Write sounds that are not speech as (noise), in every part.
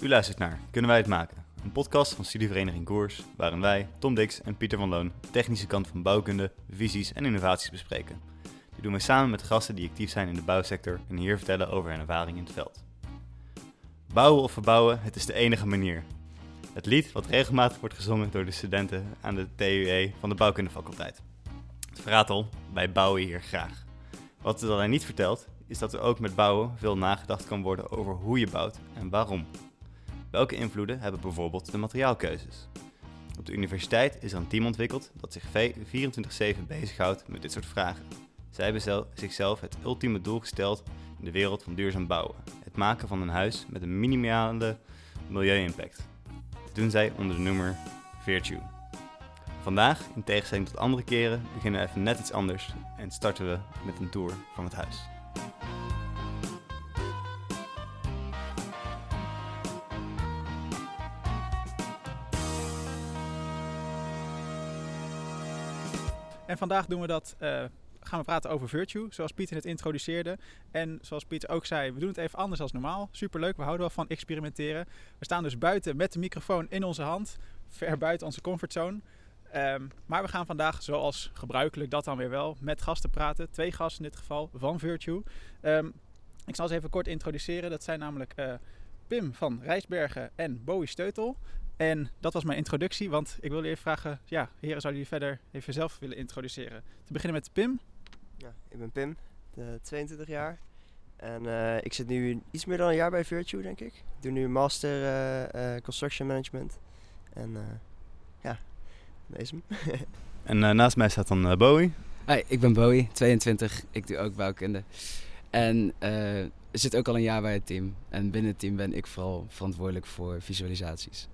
U luistert naar Kunnen wij het maken? Een podcast van studievereniging Koers, waarin wij, Tom Dix en Pieter van Loon, de technische kant van bouwkunde, visies en innovaties bespreken. Dit doen we samen met gasten die actief zijn in de bouwsector en hier vertellen over hun ervaring in het veld. Bouwen of verbouwen, het is de enige manier. Het lied wat regelmatig wordt gezongen door de studenten aan de TUE van de bouwkundefaculteit. Het verraadt al, wij bouwen hier graag. Wat het alleen niet vertelt, is dat er ook met bouwen veel nagedacht kan worden over hoe je bouwt en waarom. Welke invloeden hebben bijvoorbeeld de materiaalkeuzes? Op de universiteit is er een team ontwikkeld dat zich 24-7 bezighoudt met dit soort vragen. Zij hebben zichzelf het ultieme doel gesteld in de wereld van duurzaam bouwen: het maken van een huis met een minimale milieu-impact. Dat doen zij onder de noemer Virtue. Vandaag, in tegenstelling tot andere keren, beginnen we even net iets anders en starten we met een tour van het huis. En vandaag doen we dat, uh, gaan we praten over Virtue, zoals Pieter het introduceerde. En zoals Pieter ook zei, we doen het even anders dan normaal. Superleuk, we houden wel van experimenteren. We staan dus buiten met de microfoon in onze hand, ver buiten onze comfortzone. Um, maar we gaan vandaag, zoals gebruikelijk, dat dan weer wel, met gasten praten. Twee gasten in dit geval van Virtue. Um, ik zal ze even kort introduceren. Dat zijn namelijk uh, Pim van Rijsbergen en Bowie Steutel. En dat was mijn introductie, want ik wilde even vragen, ja, heren, zouden jullie verder even zelf willen introduceren? Te beginnen met Pim. Ja, ik ben Pim, de 22 jaar. En uh, ik zit nu iets meer dan een jaar bij Virtue, denk ik. Ik doe nu een master uh, uh, Construction Management. En ja, deze (laughs) En naast mij staat dan Bowie. Hi, ik ben Bowie, 22. Ik doe ook bouwkunde. En ik zit ook al een jaar bij het team. En binnen het team ben ik vooral verantwoordelijk voor visualisaties.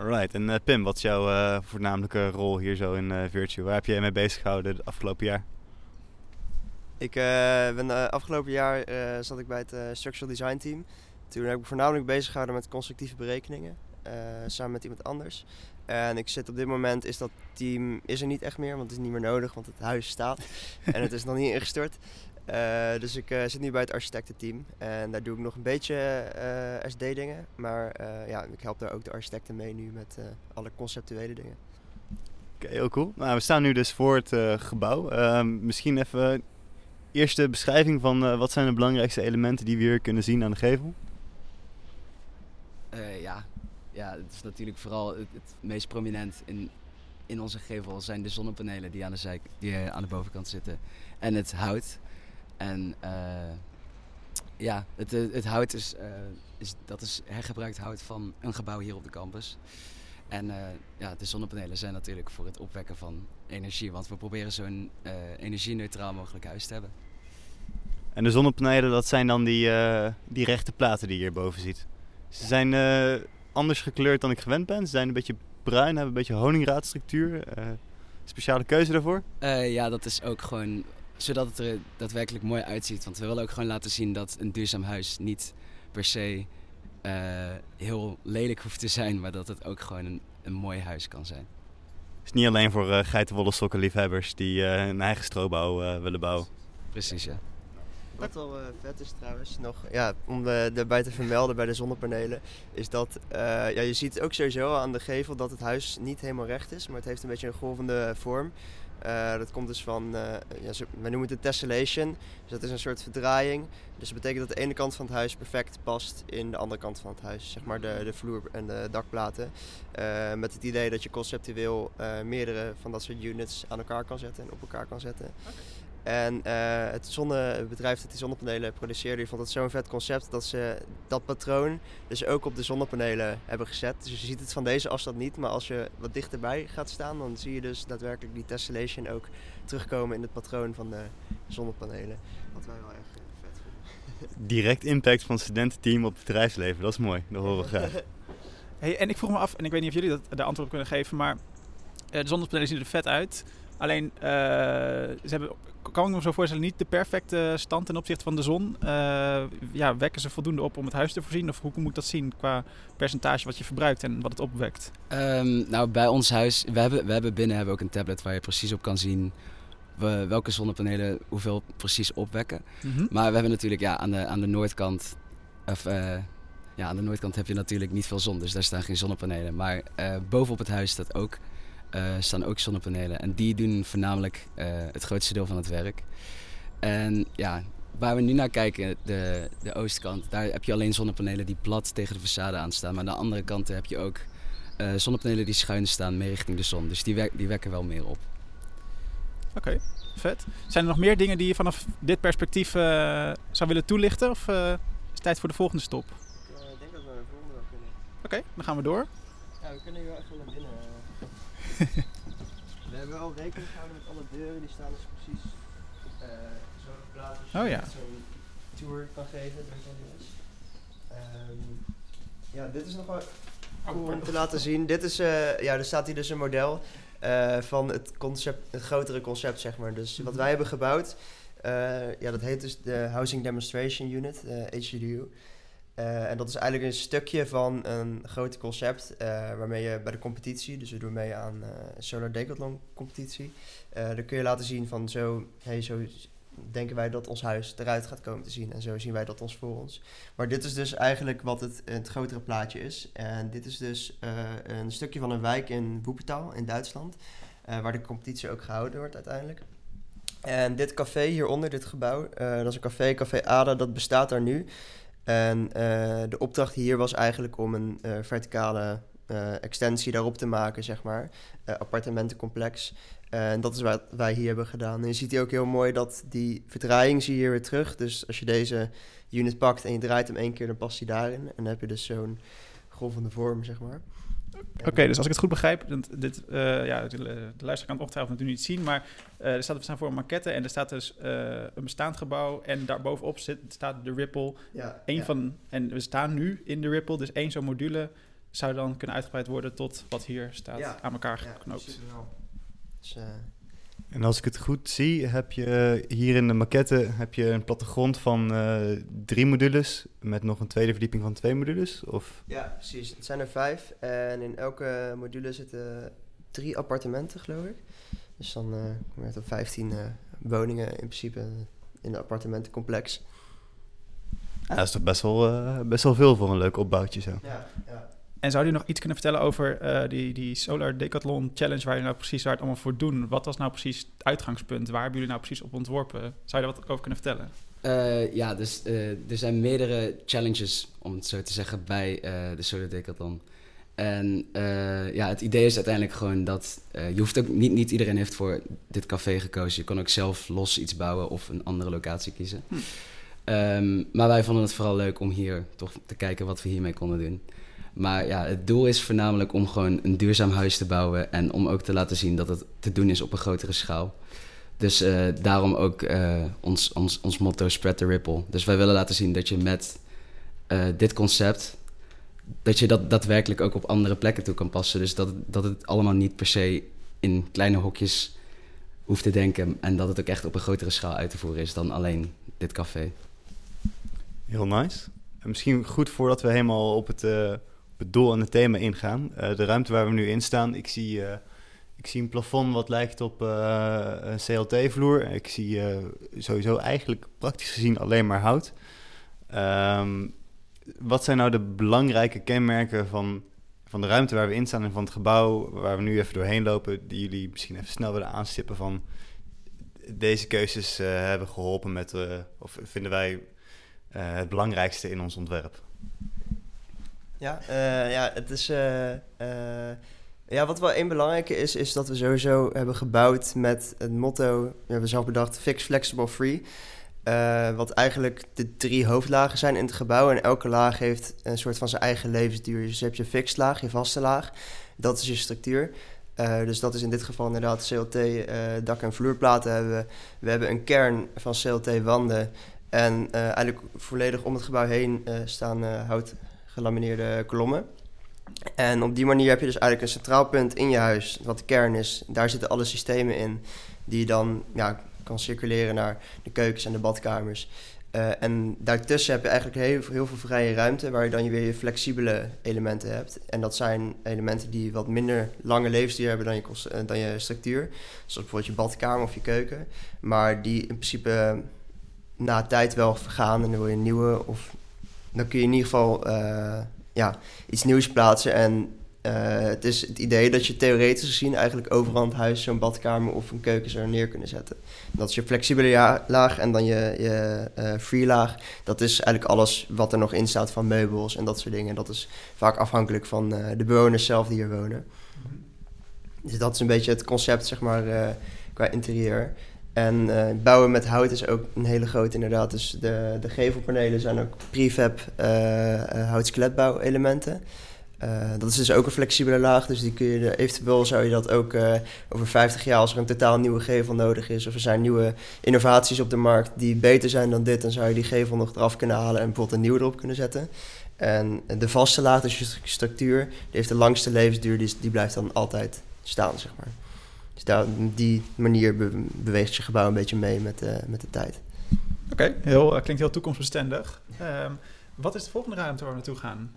Alright, en uh, Pim, wat is jouw uh, voornamelijke rol hier zo in uh, Virtue? Waar heb je mee bezig gehouden het afgelopen jaar? Ik ben afgelopen jaar zat ik bij het Structural Design Team. Toen heb ik me voornamelijk bezig gehouden met constructieve berekeningen, samen met iemand anders. En ik zit op dit moment, is dat team is er niet echt meer, want het is niet meer nodig, want het huis staat. (laughs) en het is nog niet ingestort. Uh, dus ik uh, zit nu bij het architectenteam en daar doe ik nog een beetje uh, eh, SD-dingen. Maar ja, ik help daar ook de architecten mee nu met alle conceptuele dingen. Oké, okay, heel cool. Nou, we staan nu dus voor het gebouw. Ehm, misschien even eerste beschrijving van wat zijn de belangrijkste elementen die we hier kunnen zien aan de gevel? ja. ja, het is natuurlijk vooral het, het, meest prominent in, in onze gevel zijn de zonnepanelen die aan de, zijk, die aan de bovenkant zitten. En het hout. En uh, ja, het, het hout is, uh, is, dat is hergebruikt hout van een gebouw hier op de campus. En uh, ja, de zonnepanelen zijn natuurlijk voor het opwekken van energie. Want we proberen zo'n energie-neutraal mogelijk huis te hebben. En de zonnepanelen, dat zijn dan die, die rechte platen die je hierboven ziet. Ze zijn anders gekleurd dan ik gewend ben. Ze zijn een beetje bruin, hebben een beetje honingraadstructuur. speciale keuze daarvoor? ja, dat is ook gewoon zodat het er daadwerkelijk mooi uitziet. Want we willen ook gewoon laten zien dat een duurzaam huis niet per se uh, heel lelijk hoeft te zijn, maar dat het ook gewoon een, een mooi huis kan zijn. Het is niet alleen voor uh, geitenwolle sokkenliefhebbers die uh, een eigen strobouw willen bouwen. Precies, ja. Wat wel vet is trouwens, nog ja, om erbij te vermelden bij de zonnepanelen, is dat ja, je ziet ook sowieso aan de gevel dat het huis niet helemaal recht is, maar het heeft een beetje een golvende vorm. Uh, dat komt dus van, uh, ja, noemen het een tessellation. Dus dat is een soort verdraaiing. Dus dat betekent dat de ene kant van het huis perfect past in de andere kant van het huis. Zeg maar de, de vloer en de dakplaten. Uh, met het idee dat je conceptueel meerdere van dat soort units aan elkaar kan zetten en op elkaar kan zetten. En uh, het, zonnebedrijf dat die zonnepanelen produceerde, vond het zo'n vet concept dat ze dat patroon dus ook op de zonnepanelen hebben gezet. Dus je ziet het van deze afstand niet, maar als je wat dichterbij gaat staan, dan zie je dus daadwerkelijk die tessellation ook terugkomen in het patroon van de zonnepanelen. Wat wij wel erg vet vinden. (laughs) Direct impact van het studententeam op het bedrijfsleven, dat is mooi, dat horen we (laughs) graag. Hey, en ik vroeg me af, en ik weet niet of jullie dat de antwoord kunnen geven, maar uh, de zonnepanelen zien er vet uit. Alleen, uh, ze hebben, kan ik me zo voorstellen, niet de perfecte stand ten opzichte van de zon. Uh, ja, wekken ze voldoende op om het huis te voorzien? Of hoe moet ik dat zien qua percentage wat je verbruikt en wat het opwekt? Um, nou, bij ons huis, we hebben, we hebben binnen hebben ook een tablet waar je precies op kan zien we, welke zonnepanelen hoeveel precies opwekken. Mm -hmm. Maar we hebben natuurlijk ja, aan, de, aan de noordkant, of uh, ja, aan de noordkant heb je natuurlijk niet veel zon, dus daar staan geen zonnepanelen. Maar uh, bovenop het huis staat ook, staan ook zonnepanelen. En die doen voornamelijk het grootste deel van het werk. En ja, waar we nu naar kijken, de, de oostkant, daar heb je alleen zonnepanelen die plat tegen de façade aanstaan. Maar aan de andere kant heb je ook uh, zonnepanelen die schuin staan meer richting de zon. Dus die, die wekken wel meer op. Oké, vet. Zijn er nog meer dingen die je vanaf dit perspectief uh, zou willen toelichten? Of uh, is het tijd voor de volgende stop? ik denk dat we de volgende wel kunnen. Oké, dan gaan we door. Ja, we kunnen hier wel even naar binnen. We hebben wel rekening gehouden met alle deuren. Die staan dus precies zo geplaatst. Oh ja. Zo'n tour kan geven. Um, ja, dit is nog wel cool om te laten zien. Dit is, uh, ja, er staat hier dus een model uh, van het, concept, het grotere concept, zeg maar. Dus wat wij hebben gebouwd, uh, ja, dat heet dus de Housing Demonstration Unit, HDU. En dat is eigenlijk een stukje van een groot concept waarmee je bij de competitie, dus we doen mee aan Solar Decathlon competitie, dan kun je laten zien van zo, hey, zo denken wij dat ons huis eruit gaat komen te zien. En zo zien wij dat ons voor ons. Maar dit is dus eigenlijk wat het, grotere plaatje is. En dit is dus uh, een stukje van een wijk in Woepertaal in Duitsland. Uh, waar de competitie ook gehouden wordt uiteindelijk. En dit café hieronder, dit gebouw, uh, dat is een café, Café Ada, dat bestaat daar nu. En de opdracht hier was eigenlijk om een verticale extensie daarop te maken, zeg maar. appartementencomplex. En dat is wat wij hier hebben gedaan. En je ziet hier ook heel mooi dat die verdraaiing zie je hier weer terug. Dus als je deze unit pakt en je draait hem één keer, dan past hij daarin. En dan heb je dus zo'n golvende vorm, zeg maar. Oké, dus als ik het goed begrijp, dit, uh, ja, de, de luisteraar kan het ongetwijfeld natuurlijk niet zien, maar uh, er staat, we staan voor een maquette en er staat dus uh, een bestaand gebouw en daarbovenop zit, staat de Ripple. Ja, Eén ja. van, en we staan nu in de Ripple, dus één zo'n module zou dan kunnen uitgebreid worden tot wat hier staat Ja. aan elkaar geknoopt. Dus, eh, En als ik het goed zie, heb je hier in de maquette heb je een plattegrond van eh, drie modules met nog een tweede verdieping van twee modules? Of ja, precies. Het zijn er vijf. En in elke module zitten drie appartementen, geloof ik. Dus dan eh kom je op 15 eh, woningen in principe in een appartementencomplex. ja, dat is toch best wel, eh, best wel veel voor een leuk opbouwtje zo. Ja, ja. En zou u nog iets kunnen vertellen over eh, die, die Solar Decathlon Challenge, waar je nou precies waar het allemaal voor doen? Wat was nou precies het uitgangspunt? Waar hebben jullie nou precies op ontworpen? Zou je daar wat over kunnen vertellen? Eh, ja, dus eh, er zijn meerdere challenges, om het zo te zeggen, bij de Solar Decathlon. En ja, het idee is uiteindelijk gewoon dat je hoeft ook niet, niet iedereen heeft voor dit café gekozen. Je kan ook zelf los iets bouwen of een andere locatie kiezen. Hm. Ehm, maar wij vonden het vooral leuk om hier toch te kijken wat we hiermee konden doen. Maar ja, het doel is voornamelijk om gewoon een duurzaam huis te bouwen en om ook te laten zien dat het te doen is op een grotere schaal. Dus eh, daarom ook eh, ons, ons, ons motto Spread the Ripple. Dus wij willen laten zien dat je met eh, dit concept, dat je dat daadwerkelijk ook op andere plekken toe kan passen. Dus dat, dat het allemaal niet per se in kleine hokjes hoeft te denken en dat het ook echt op een grotere schaal uit te voeren is dan alleen dit café. Heel nice. En misschien goed voordat we helemaal op het, het doel en het thema ingaan. Eh, de ruimte waar we nu in staan, ik zie, eh, ik zie een plafond wat lijkt op eh, een CLT-vloer. Ik zie sowieso eigenlijk praktisch gezien alleen maar hout. Ehm, wat zijn nou de belangrijke kenmerken van, van de ruimte waar we in staan en van het gebouw waar we nu even doorheen lopen, die jullie misschien even snel willen aanstippen van deze keuzes hebben geholpen met, of vinden wij het belangrijkste in ons ontwerp. Ja, eh, ja, het is. eh, eh, ja, wat wel één belangrijke is, is dat we sowieso hebben gebouwd met het motto. We hebben zelf bedacht: Fix, Flexible, Free. Wat eigenlijk de drie hoofdlagen zijn in het gebouw. En elke laag heeft een soort van zijn eigen levensduur. Dus je hebt je fixed laag, je vaste laag. Dat is je structuur. Dus dat is in dit geval inderdaad CLT, eh, dak- en vloerplaten hebben we. We hebben een kern van CLT wanden. En eigenlijk volledig om het gebouw heen staan hout gelamineerde kolommen. En op die manier heb je dus eigenlijk een centraal punt in je huis, wat de kern is. Daar zitten alle systemen in die je dan ja, kan circuleren naar de keukens en de badkamers. Eh, en daartussen heb je eigenlijk heel, heel veel vrije ruimte waar je dan weer je flexibele elementen hebt. En dat zijn elementen die wat minder lange levensduur hebben dan je, eh, dan je structuur. Zoals bijvoorbeeld je badkamer of je keuken. Maar die in principe na tijd wel vergaan en dan wil je een nieuwe of dan kun je in ieder geval eh, ja, iets nieuws plaatsen. En eh, het is het idee dat je theoretisch gezien eigenlijk overal in het huis zo'n badkamer of een keuken zou neer kunnen zetten. Dat is je flexibele laag en dan je, je eh, free laag. Dat is eigenlijk alles wat er nog in staat van meubels en dat soort dingen. Dat is vaak afhankelijk van de bewoners zelf die hier wonen. Dus dat is een beetje het concept, zeg maar, qua interieur. En eh, bouwen met hout is ook een hele grote inderdaad. Dus de, de gevelpanelen zijn ook prefab. Eh, dat is dus ook een flexibele laag, dus die kun je eventueel zou je dat ook over 50 jaar, als er een totaal nieuwe gevel nodig is, of er zijn nieuwe innovaties op de markt die beter zijn dan dit, dan zou je die gevel nog eraf kunnen halen en bijvoorbeeld een nieuwe erop kunnen zetten. En de vaste laag, dus je st- structuur, die heeft de langste levensduur, die, die blijft dan altijd staan, zeg maar. Dus daar, op die manier be- beweegt je gebouw een beetje mee met, de met de tijd. Oké, heel, eh, klinkt heel toekomstbestendig. Ehm, wat is de volgende ruimte waar we naartoe gaan?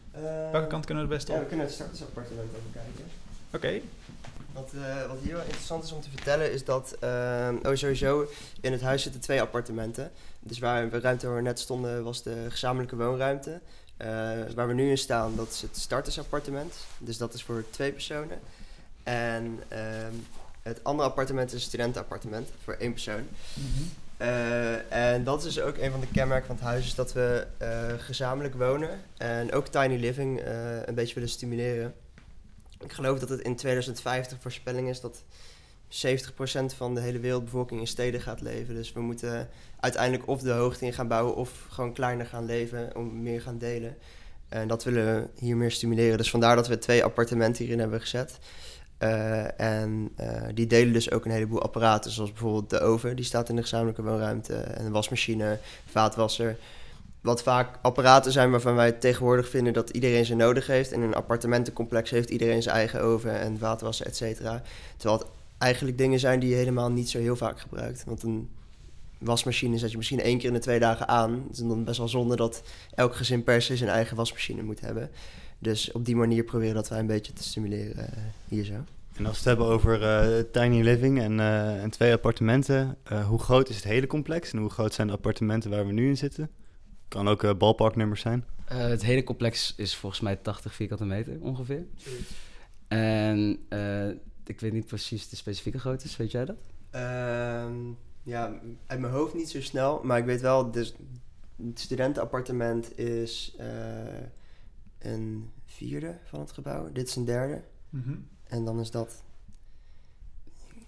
Welke kant kunnen we het beste Ja, we op? kunnen het startersappartement even kijken. Oké, Wat, eh, wat hier wel interessant is om te vertellen is dat ehm, oh, sowieso in het huis zitten twee appartementen. Dus waar de ruimte waar we net stonden was de gezamenlijke woonruimte. Eh, waar we nu in staan, dat is het startersappartement. Dus dat is voor twee personen. En ehm, het andere appartement is een studentenappartement voor één persoon. Eh, en dat is ook een van de kenmerken van het huis, is dat we eh, gezamenlijk wonen en ook tiny living eh, een beetje willen stimuleren. Ik geloof dat het in 2050 voorspelling is dat 70% van de hele wereldbevolking in steden gaat leven. Dus we moeten uiteindelijk of de hoogte in gaan bouwen of gewoon kleiner gaan leven om meer gaan delen. En dat willen we hier meer stimuleren. Dus vandaar dat we twee appartementen hierin hebben gezet. Eh, en eh, die delen dus ook een heleboel apparaten, zoals bijvoorbeeld de oven, die staat in de gezamenlijke woonruimte, en een wasmachine, vaatwasser. Wat vaak apparaten zijn waarvan wij tegenwoordig vinden dat iedereen ze nodig heeft. In een appartementencomplex heeft iedereen zijn eigen oven en vaatwasser, et cetera. Terwijl het eigenlijk dingen zijn die je helemaal niet zo heel vaak gebruikt. Want een wasmachine zet je misschien één keer in de twee dagen aan. Het is dan best wel zonde dat elk gezin per se zijn eigen wasmachine moet hebben. Dus op die manier proberen dat wij een beetje te stimuleren eh, hier zo. En als we het hebben over eh, tiny living en, eh, en twee appartementen, eh, hoe groot is het hele complex en hoe groot zijn de appartementen waar we nu in zitten? Kan ook eh ballparknummers zijn. Eh, het hele complex is volgens mij 80 vierkante meter ongeveer. En eh, ik weet niet precies de specifieke grootte, weet jij dat? Ehm, ja, uit mijn hoofd niet zo snel, maar ik weet wel, dus het studentenappartement is eh, een vierde van het gebouw. Dit is een derde. Mhm. En dan is dat.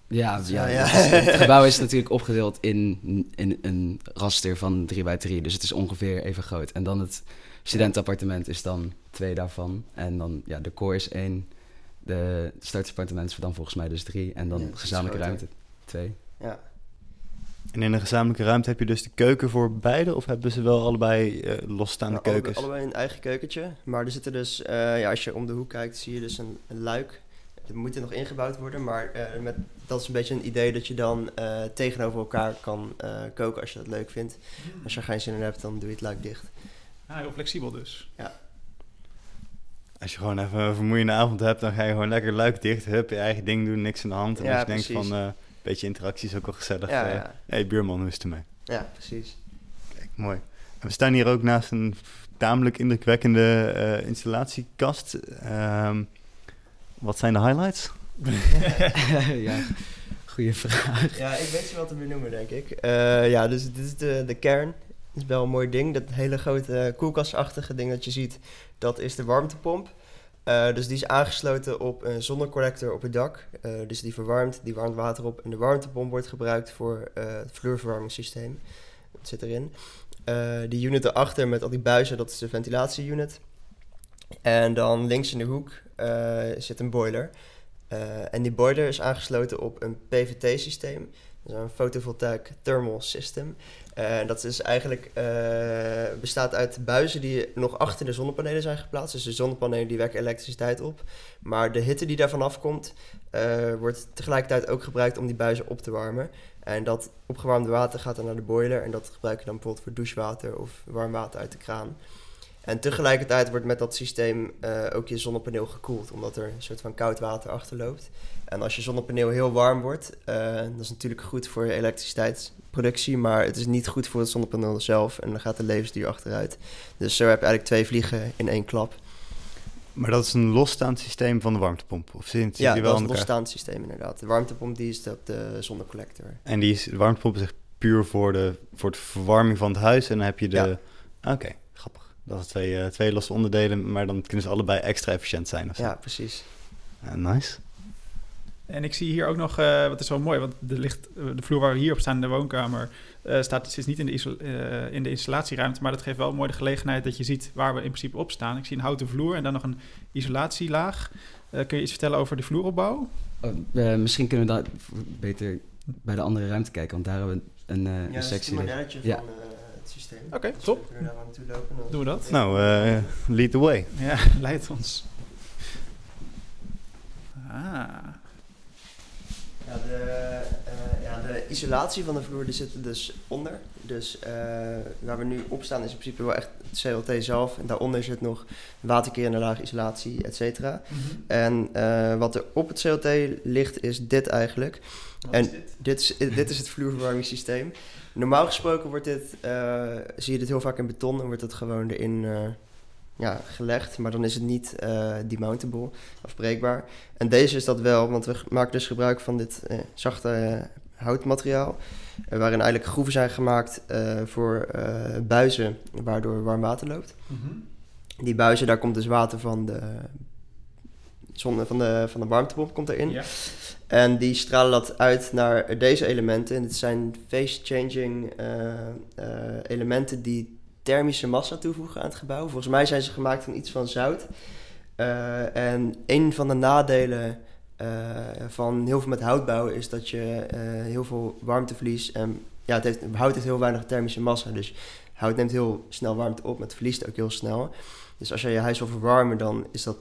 Ja, Zo, ja, ja. het (laughs) gebouw is natuurlijk opgedeeld in, in een raster van 3 bij 3 dus het is ongeveer even groot. En dan het studentenappartement is dan twee daarvan. En dan, ja, de core is één, de startsappartement is dan volgens mij dus drie. En dan Ja, gezamenlijke ruimte twee. Ja. En in een gezamenlijke ruimte heb je dus de keuken voor beide of hebben ze wel allebei eh, losstaande Nou, keukens? allebei een eigen keukentje. Maar er zitten dus, eh, ja, als je om de hoek kijkt, zie je dus een, een luik. Er moet er nog ingebouwd worden, maar eh, met, dat is een beetje een idee dat je dan eh, tegenover elkaar kan eh, koken als je dat leuk vindt. Als je er geen zin in hebt, dan doe je het luik dicht. Ah, heel flexibel dus. Als je gewoon even een vermoeiende avond hebt, dan ga je gewoon lekker luik dicht, hup, je eigen ding doen, niks aan de hand. En Ja, als je denkt precies. van, eh, beetje interactie is ook wel gezellig. Ja, eh, ja. hey, buurman, hoe is het ermee? ja, precies. Kijk, mooi. En we staan hier ook naast een tamelijk indrukwekkende eh, installatiekast. Ehm, wat zijn de highlights? (laughs) ja, goede vraag. Ja, ik weet ze wel te benoemen, denk ik. Eh, ja, dus dit is de, de kern. Dat is wel een mooi ding. Dat hele grote koelkastachtige ding dat je ziet, dat is de warmtepomp. Eh, dus die is aangesloten op een zonnecollector op het dak. Eh, dus die verwarmt, die warmt water op. En de warmtepomp wordt gebruikt voor eh, het vloerverwarmingssysteem. Dat zit erin. Die unit erachter met al die buizen, dat is de ventilatieunit. En dan links in de hoek zit een boiler. En die boiler is aangesloten op een PVT-systeem. Dat is een photovoltaic thermal system. En dat is eigenlijk, eh, bestaat uit buizen die nog achter de zonnepanelen zijn geplaatst. Dus de zonnepanelen die wekken elektriciteit op. Maar de hitte die daarvan afkomt, eh, wordt tegelijkertijd ook gebruikt om die buizen op te warmen. En dat opgewarmde water gaat dan naar de boiler. En dat gebruik je dan bijvoorbeeld voor douchewater of warm water uit de kraan. En tegelijkertijd wordt met dat systeem eh, ook je zonnepaneel gekoeld, omdat er een soort van koud water achter loopt. En als je zonnepaneel heel warm wordt, uh, dat is natuurlijk goed voor je elektriciteitsproductie, maar het is niet goed voor het zonnepaneel zelf en dan gaat de levensduur achteruit. Dus zo heb je eigenlijk twee vliegen in één klap. Maar dat is een losstaand systeem van de warmtepomp? Of zit, ja, die wel dat is een losstaand systeem inderdaad. De warmtepomp die is op de zonnecollector. En die is, de warmtepomp is echt puur voor de, voor de verwarming van het huis en dan heb je de... Ja. Oké, grappig. Dat is twee, uh, twee losse onderdelen, maar dan kunnen ze allebei extra efficiënt zijn. Of. Ja, precies. Uh, nice. En ik zie hier ook nog, uh, wat is wel mooi, want er ligt, de vloer waar we hier op staan in de woonkamer, uh, staat, zit niet in de, uh, in de installatieruimte, maar dat geeft wel mooi de gelegenheid dat je ziet waar we in principe op staan. Ik zie een houten vloer en dan nog een isolatielaag. kun je iets vertellen over de vloeropbouw? Oh, misschien kunnen we dat beter bij de andere ruimte kijken, want daar hebben we een, ja, een sectie. Is ja. Systeem. Oké, okay, dus top. We kunnen daar naartoe lopen. Doen we dat? Nou, lead the way. Ja, (laughs) leid ons. Ah. Ja, de, uh, ja, de isolatie van de vloer die zit er dus onder. Dus uh, waar we nu op staan is in principe wel echt het CLT zelf. En daaronder zit nog waterkerende laag isolatie, et cetera. Mhm. En uh, wat er op het CLT ligt is dit eigenlijk. Wat en is dit? Dit, is, dit is het vloerverwarmingssysteem. Normaal gesproken wordt dit, zie je dit heel vaak in beton en wordt het gewoon erin ja, gelegd, maar dan is het niet uh, demountable, afbreekbaar. En deze is dat wel, want we maken dus gebruik van dit zachte houtmateriaal, waarin eigenlijk groeven zijn gemaakt voor buizen, waardoor warm water loopt. Mm -hmm. Die buizen, daar komt dus water van de, zon, van de, van de warmtepomp komt erin. Ja. En die stralen dat uit naar deze elementen. En dit zijn phase-changing elementen die thermische massa toevoegen aan het gebouw. Volgens mij zijn ze gemaakt van iets van zout. Uh, en een van de nadelen van heel veel met hout bouwen is dat je heel veel warmte verliest. En ja, het heeft, hout heeft heel weinig thermische massa. Dus hout neemt heel snel warmte op, maar het verliest ook heel snel. Dus als je je huis wil verwarmen, dan is dat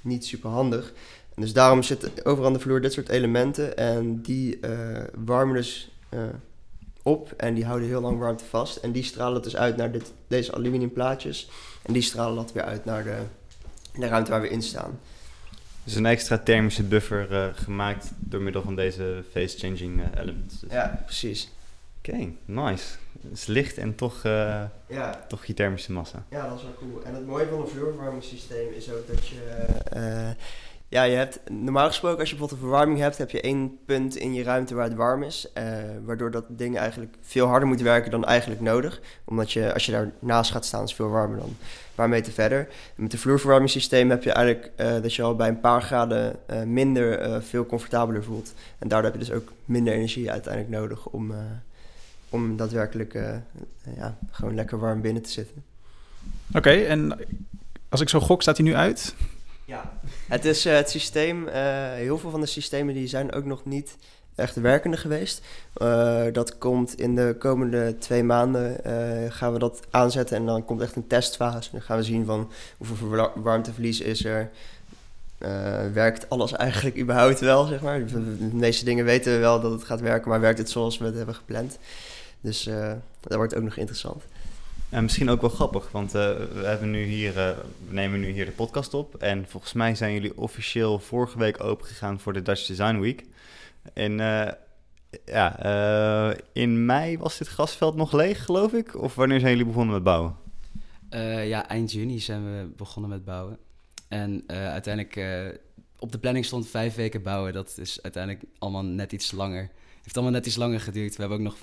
niet super handig. En dus daarom zitten overal aan de vloer dit soort elementen. En die warmen dus op en die houden heel lang warmte vast. En die stralen het dus uit naar dit, deze aluminium plaatjes. En die stralen dat weer uit naar de, de ruimte waar we in staan. Dus een extra thermische buffer uh, gemaakt door middel van deze phase-changing uh, elements. Dus. Ja, precies. Oké, okay, nice. Het is licht en toch, uh, ja. toch je thermische massa. Ja, dat is wel cool. En het mooie van een vloerverwarmingssysteem is ook dat je... Ja, je hebt normaal gesproken als je bijvoorbeeld een verwarming hebt, heb je één punt in je ruimte waar het warm is. Uh, waardoor dat ding eigenlijk veel harder moet werken dan eigenlijk nodig. Omdat je, als je daar naast gaat staan, is het veel warmer dan een paar meter verder. En met het vloerverwarmingssysteem heb je eigenlijk uh, dat je al bij een paar graden uh, minder veel comfortabeler voelt. En daardoor heb je dus ook minder energie uiteindelijk nodig om, om daadwerkelijk ja, gewoon lekker warm binnen te zitten. Oké, okay, en als ik zo gok, staat hij nu uit? Ja, het is uh, het systeem. Uh, heel veel van de systemen die zijn ook nog niet echt werkende geweest. Uh, dat komt in de komende twee maanden gaan we dat aanzetten en dan komt echt een testfase. Dan gaan we zien van hoeveel warmteverlies is er. werkt alles eigenlijk überhaupt wel, zeg maar. De meeste dingen weten we wel dat het gaat werken, maar werkt het zoals we het hebben gepland. Dus dat wordt ook nog interessant. En misschien ook wel grappig, want uh, we, hebben nu hier, uh, we nemen nu hier de podcast op. En volgens mij zijn jullie officieel vorige week open gegaan voor de Dutch Design Week. En uh, ja, in mei was dit grasveld nog leeg, geloof ik? Of wanneer zijn jullie begonnen met bouwen? ja, eind juni zijn we begonnen met bouwen. En uiteindelijk, op de planning stond vijf weken bouwen. Dat is uiteindelijk allemaal net iets langer. heeft allemaal net iets langer geduurd. We hebben ook nog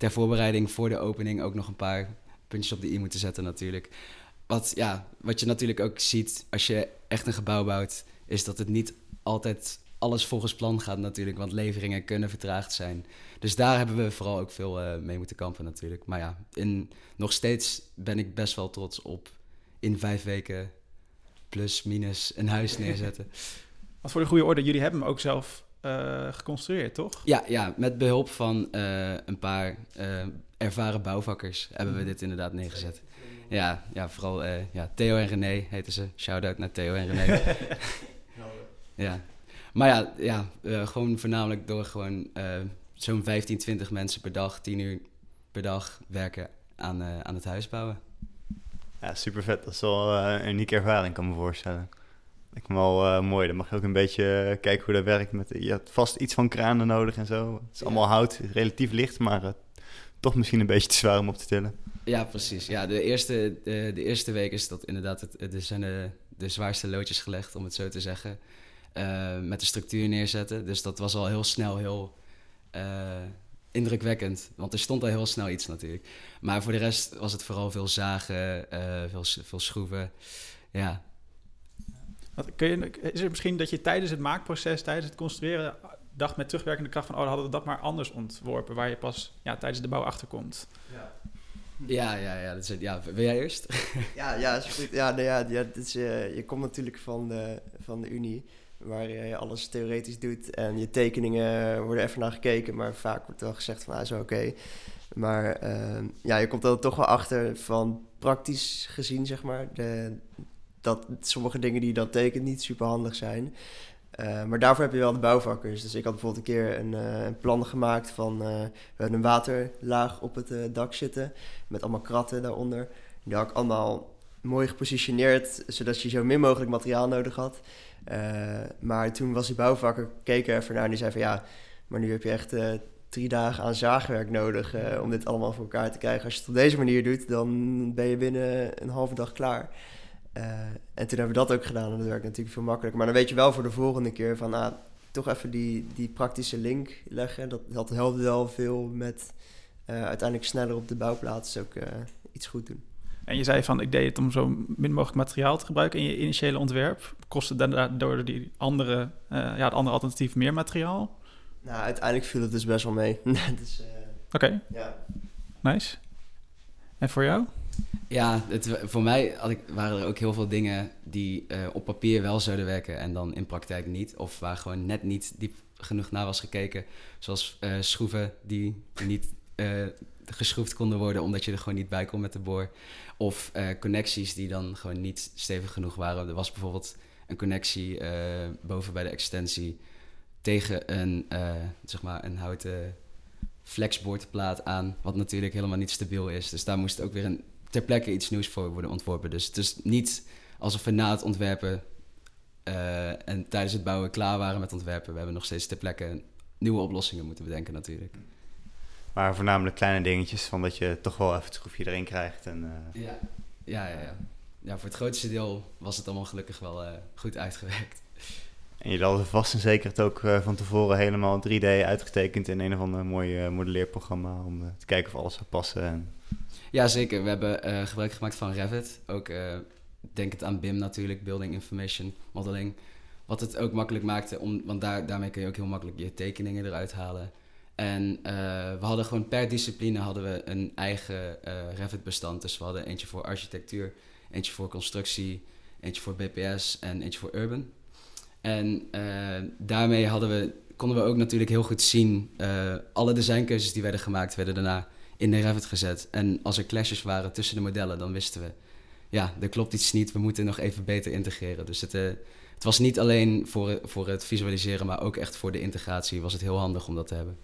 ter voorbereiding voor de opening ook nog een paar puntjes op de i moeten zetten natuurlijk. Wat, ja, wat je natuurlijk ook ziet als je echt een gebouw bouwt, is dat het niet altijd alles volgens plan gaat natuurlijk, want leveringen kunnen vertraagd zijn. Dus daar hebben we vooral ook veel uh, mee moeten kampen natuurlijk. Maar ja, in, nog steeds ben ik best wel trots op in vijf weken plus minus een huis neerzetten. (laughs) Wat voor de goede orde, jullie hebben hem ook zelf uh, geconstrueerd, toch? Ja, ja met behulp van uh, een paar ervaren bouwvakkers hebben we dit inderdaad neergezet. Ja, ja vooral uh, ja, Theo en René heten ze. Shout-out naar Theo en René. (laughs) ja. Maar ja, ja uh, gewoon voornamelijk door gewoon uh, zo'n 15, 20 mensen per dag, 10 uur per dag werken aan, aan het huis bouwen. Ja, super vet. Dat is wel eh, een unieke ervaring, kan me voorstellen. Lijkt me wel eh, mooi. Dan mag je ook een beetje eh, kijken hoe dat werkt. Met, je hebt vast iets van kranen nodig en zo. Het is allemaal hout, relatief licht, maar eh, toch misschien een beetje te zwaar om op te tillen. Ja, precies. Ja, de, eerste, de, de eerste week is dat inderdaad, het, er zijn de, de zwaarste loodjes gelegd, om het zo te zeggen. met de structuur neerzetten. Dus dat was al heel snel heel indrukwekkend. Want er stond al heel snel iets natuurlijk. Maar voor de rest was het vooral veel zagen, veel, veel schroeven. Ja, kun je, is het misschien dat je tijdens het maakproces, tijdens het construeren, dacht met terugwerkende kracht van, oh, dan hadden we dat maar anders ontworpen, waar je pas ja, tijdens de bouw achterkomt. ja, ja, ja, dat is, het. ja. Wil jij eerst? (laughs) Ja, ja, is goed. Ja, nou ja, ja het is, eh, je komt natuurlijk van de, van de Unie, waar je alles theoretisch doet. En je tekeningen worden even naar gekeken, maar vaak wordt wel gezegd van, ah, is wel oké. Maar eh, ja, je komt er toch wel achter van praktisch gezien, zeg maar, de, dat sommige dingen die je dan tekent niet super handig zijn. Eh, maar daarvoor heb je wel de bouwvakkers. Dus ik had bijvoorbeeld een keer een, eh, een plan gemaakt van... eh, we hebben een waterlaag op het dak zitten... met allemaal kratten daaronder. Die had ik allemaal mooi gepositioneerd... zodat je zo min mogelijk materiaal nodig had. Maar toen was die bouwvakker, keek er even naar... en die zei van ja, maar nu heb je echt... drie dagen aan zaagwerk nodig om dit allemaal voor elkaar te krijgen. Als je het op deze manier doet, dan ben je binnen een halve dag klaar. Eh, en toen hebben we dat ook gedaan en dat werkt natuurlijk veel makkelijker. Maar dan weet je wel voor de volgende keer van, ah, toch even die, die praktische link leggen. Dat, dat helpt wel veel met eh, uiteindelijk sneller op de bouwplaats ook eh, iets goed doen. En je zei van, ik deed het om zo min mogelijk materiaal te gebruiken in je initiële ontwerp. Kostte dan daardoor die andere, ja, het andere alternatief meer materiaal? Nou, uiteindelijk viel het dus best wel mee. (laughs) dus, Oké, ja. nice. En voor jou? Ja, het, voor mij ik, waren er ook heel veel dingen die eh, op papier wel zouden werken en dan in praktijk niet. Of waar gewoon net niet diep genoeg naar was gekeken. Zoals eh, schroeven die niet eh, geschroefd konden worden omdat je er gewoon niet bij kon met de boor. Of connecties die dan gewoon niet stevig genoeg waren. Er was bijvoorbeeld een connectie boven bij de extensie tegen een, zeg maar een houten flexboardplaat aan, wat natuurlijk helemaal niet stabiel is. Dus daar moest ook weer een, ter plekke iets nieuws voor worden ontworpen. Dus het is niet alsof we na het ontwerpen eh, en tijdens het bouwen klaar waren met ontwerpen. We hebben nog steeds ter plekke nieuwe oplossingen moeten bedenken natuurlijk. Maar voornamelijk kleine dingetjes, van dat je toch wel even het schroefje erin krijgt. En, eh, Ja, ja, ja. ja. ja voor het grootste deel was het allemaal gelukkig wel eh, goed uitgewerkt. en je had vast en zeker het ook van tevoren helemaal 3D uitgetekend in een of ander mooi modelleerprogramma. Om te kijken of alles zou passen. En, Ja, zeker. We hebben eh, gebruik gemaakt van Revit. Ook eh, denk het aan BIM natuurlijk, Building Information Modeling. Wat het ook makkelijk maakte, om, want daar, daarmee kun je ook heel makkelijk je tekeningen eruit halen. En eh, we hadden gewoon per discipline hadden we een eigen Revit-bestand. Dus we hadden eentje voor architectuur, eentje voor constructie, eentje voor BPS en eentje voor urban. En daarmee hadden we, konden we ook natuurlijk heel goed zien, alle designkeuzes die werden gemaakt, werden daarna in de Revit gezet. En als er clashes waren tussen de modellen, dan wisten we, ja, er klopt iets niet, we moeten nog even beter integreren. Dus het, eh, het was niet alleen voor, voor het visualiseren, maar ook echt voor de integratie was het heel handig om dat te hebben.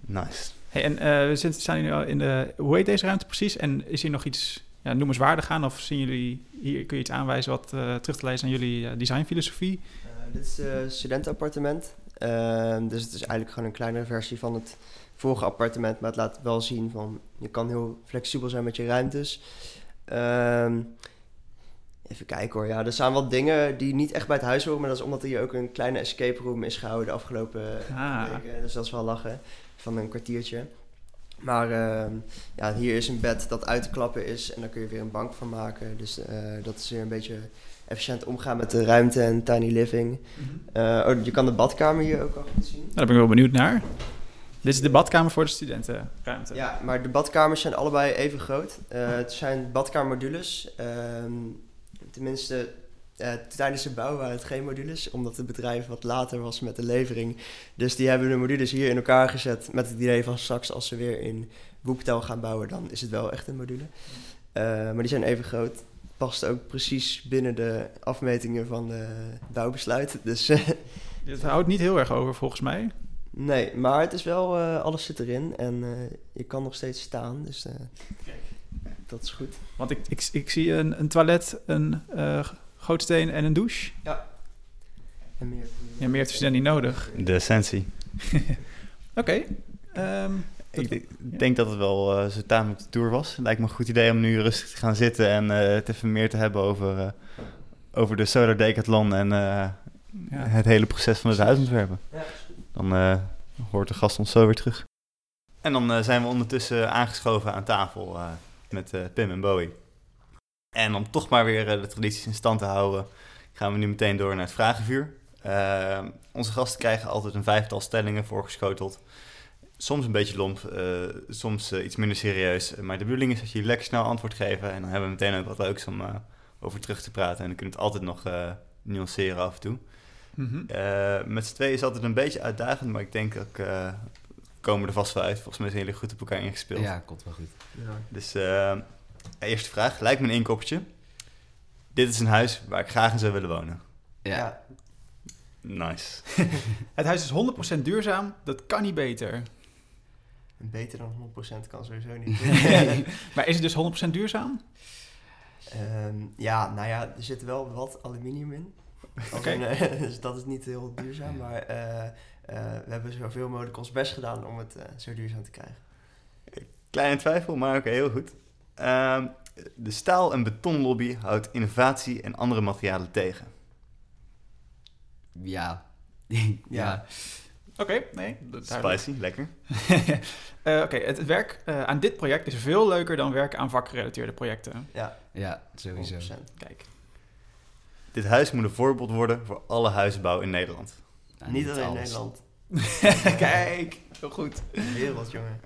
nice. Hey, en eh, we zitten- staan hier nu al in de... Hoe heet deze ruimte precies? En is hier nog iets ja, noemenswaardig aan? Of zien jullie... Hier kun je iets aanwijzen wat eh, terug te lezen aan jullie designfilosofie? Eh, dit is een studentenappartement. Ehm, dus het is eigenlijk gewoon een kleinere versie van het vorige appartement. Maar het laat wel zien van je kan heel flexibel zijn met je ruimtes. Ehm, even kijken hoor. Ja, er zijn wat dingen die niet echt bij het huis horen. Maar dat is omdat hier ook een kleine escape room is gehouden de afgelopen Ah. weken. Dus dat is wel lachen van een kwartiertje. Maar ehm, ja, hier is een bed dat uit te klappen is. En daar kun je weer een bank van maken. Dus eh, dat is weer een beetje efficiënt omgaan met de ruimte en tiny living. Eh, oh, je kan de badkamer hier ook al goed zien. Nou, daar ben ik wel benieuwd naar. Dit is de badkamer voor de studentenruimte. Ja, maar de badkamers zijn allebei even groot. Eh, het zijn badkamermodules. Ehm, tenminste, eh, tijdens de bouw waren het geen modules, omdat het bedrijf wat later was met de levering. Dus die hebben de modules hier in elkaar gezet met het idee van straks als ze weer in boektaal gaan bouwen, dan is het wel echt een module. Eh, maar die zijn even groot. Past ook precies binnen de afmetingen van de bouwbesluit. Dus Dit houdt niet heel erg over volgens mij. Nee, maar het is wel, eh, alles zit erin en eh, je kan nog steeds staan. Dus, eh, dat is goed. Want ik, ik, ik zie een, een toilet, een eh gootsteen en een douche. En meer. Ja, meer heeft ze niet nodig. De essentie. (laughs) Oké. ehm, Ik denk- denk dat het wel eh zo tamelijk de tour was. Lijkt me een goed idee om nu rustig te gaan zitten en eh, het even meer te hebben over, eh, over de Solar Decathlon en eh, Ja. het hele proces van het huis ontwerpen. Ja, Dan eh, hoort de gast ons zo weer terug. En dan eh, zijn we ondertussen aangeschoven aan tafel eh, met Pim en Bowie. En om toch maar weer de tradities in stand te houden, gaan we nu meteen door naar het vragenvuur. Onze gasten krijgen altijd een vijftal stellingen voorgeschoteld. Soms een beetje lomp, soms iets minder serieus. Maar de bedoeling is dat jullie lekker snel antwoord geven. En dan hebben we meteen ook wat leuks om over terug te praten. En dan kunnen we het altijd nog nuanceren af en toe. Mhm. Eh, met z'n tweeën is altijd een beetje uitdagend, maar ik denk ook, eh, we komen er vast wel uit. Volgens mij zijn jullie goed op elkaar ingespeeld. Ja, komt wel goed. Ja. Dus eh, eerste vraag, lijkt me een inkoppertje. Dit is een huis waar ik graag in zou willen wonen. Ja, Ja. Nice. (laughs) Het huis is 100% duurzaam. Dat kan niet beter. Beter dan 100% kan sowieso niet. (laughs) (laughs) maar is het dus 100% duurzaam? Ehm, ja, nou ja, er zit wel wat aluminium in. Oké. (laughs) dus dat is niet heel duurzaam. Maar eh, eh, we hebben zoveel mogelijk ons best gedaan om het eh, zo duurzaam te krijgen. Kleine twijfel, maar oké, heel goed. Ehm, de staal- en betonlobby houdt innovatie en andere materialen tegen. ja. (laughs) Ja. ja. Oké, nee. Spicy, lekker. (laughs) Eh, Oké, het, het werk eh, aan dit project is veel leuker dan werken aan vakgerelateerde projecten. Ja, Ja, sowieso. 100%. Kijk. Dit huis moet een voorbeeld worden voor alle huisbouw in Nederland. Nou, niet alleen alles. Nederland. (laughs) Kijk, heel goed. De wereld, jongen.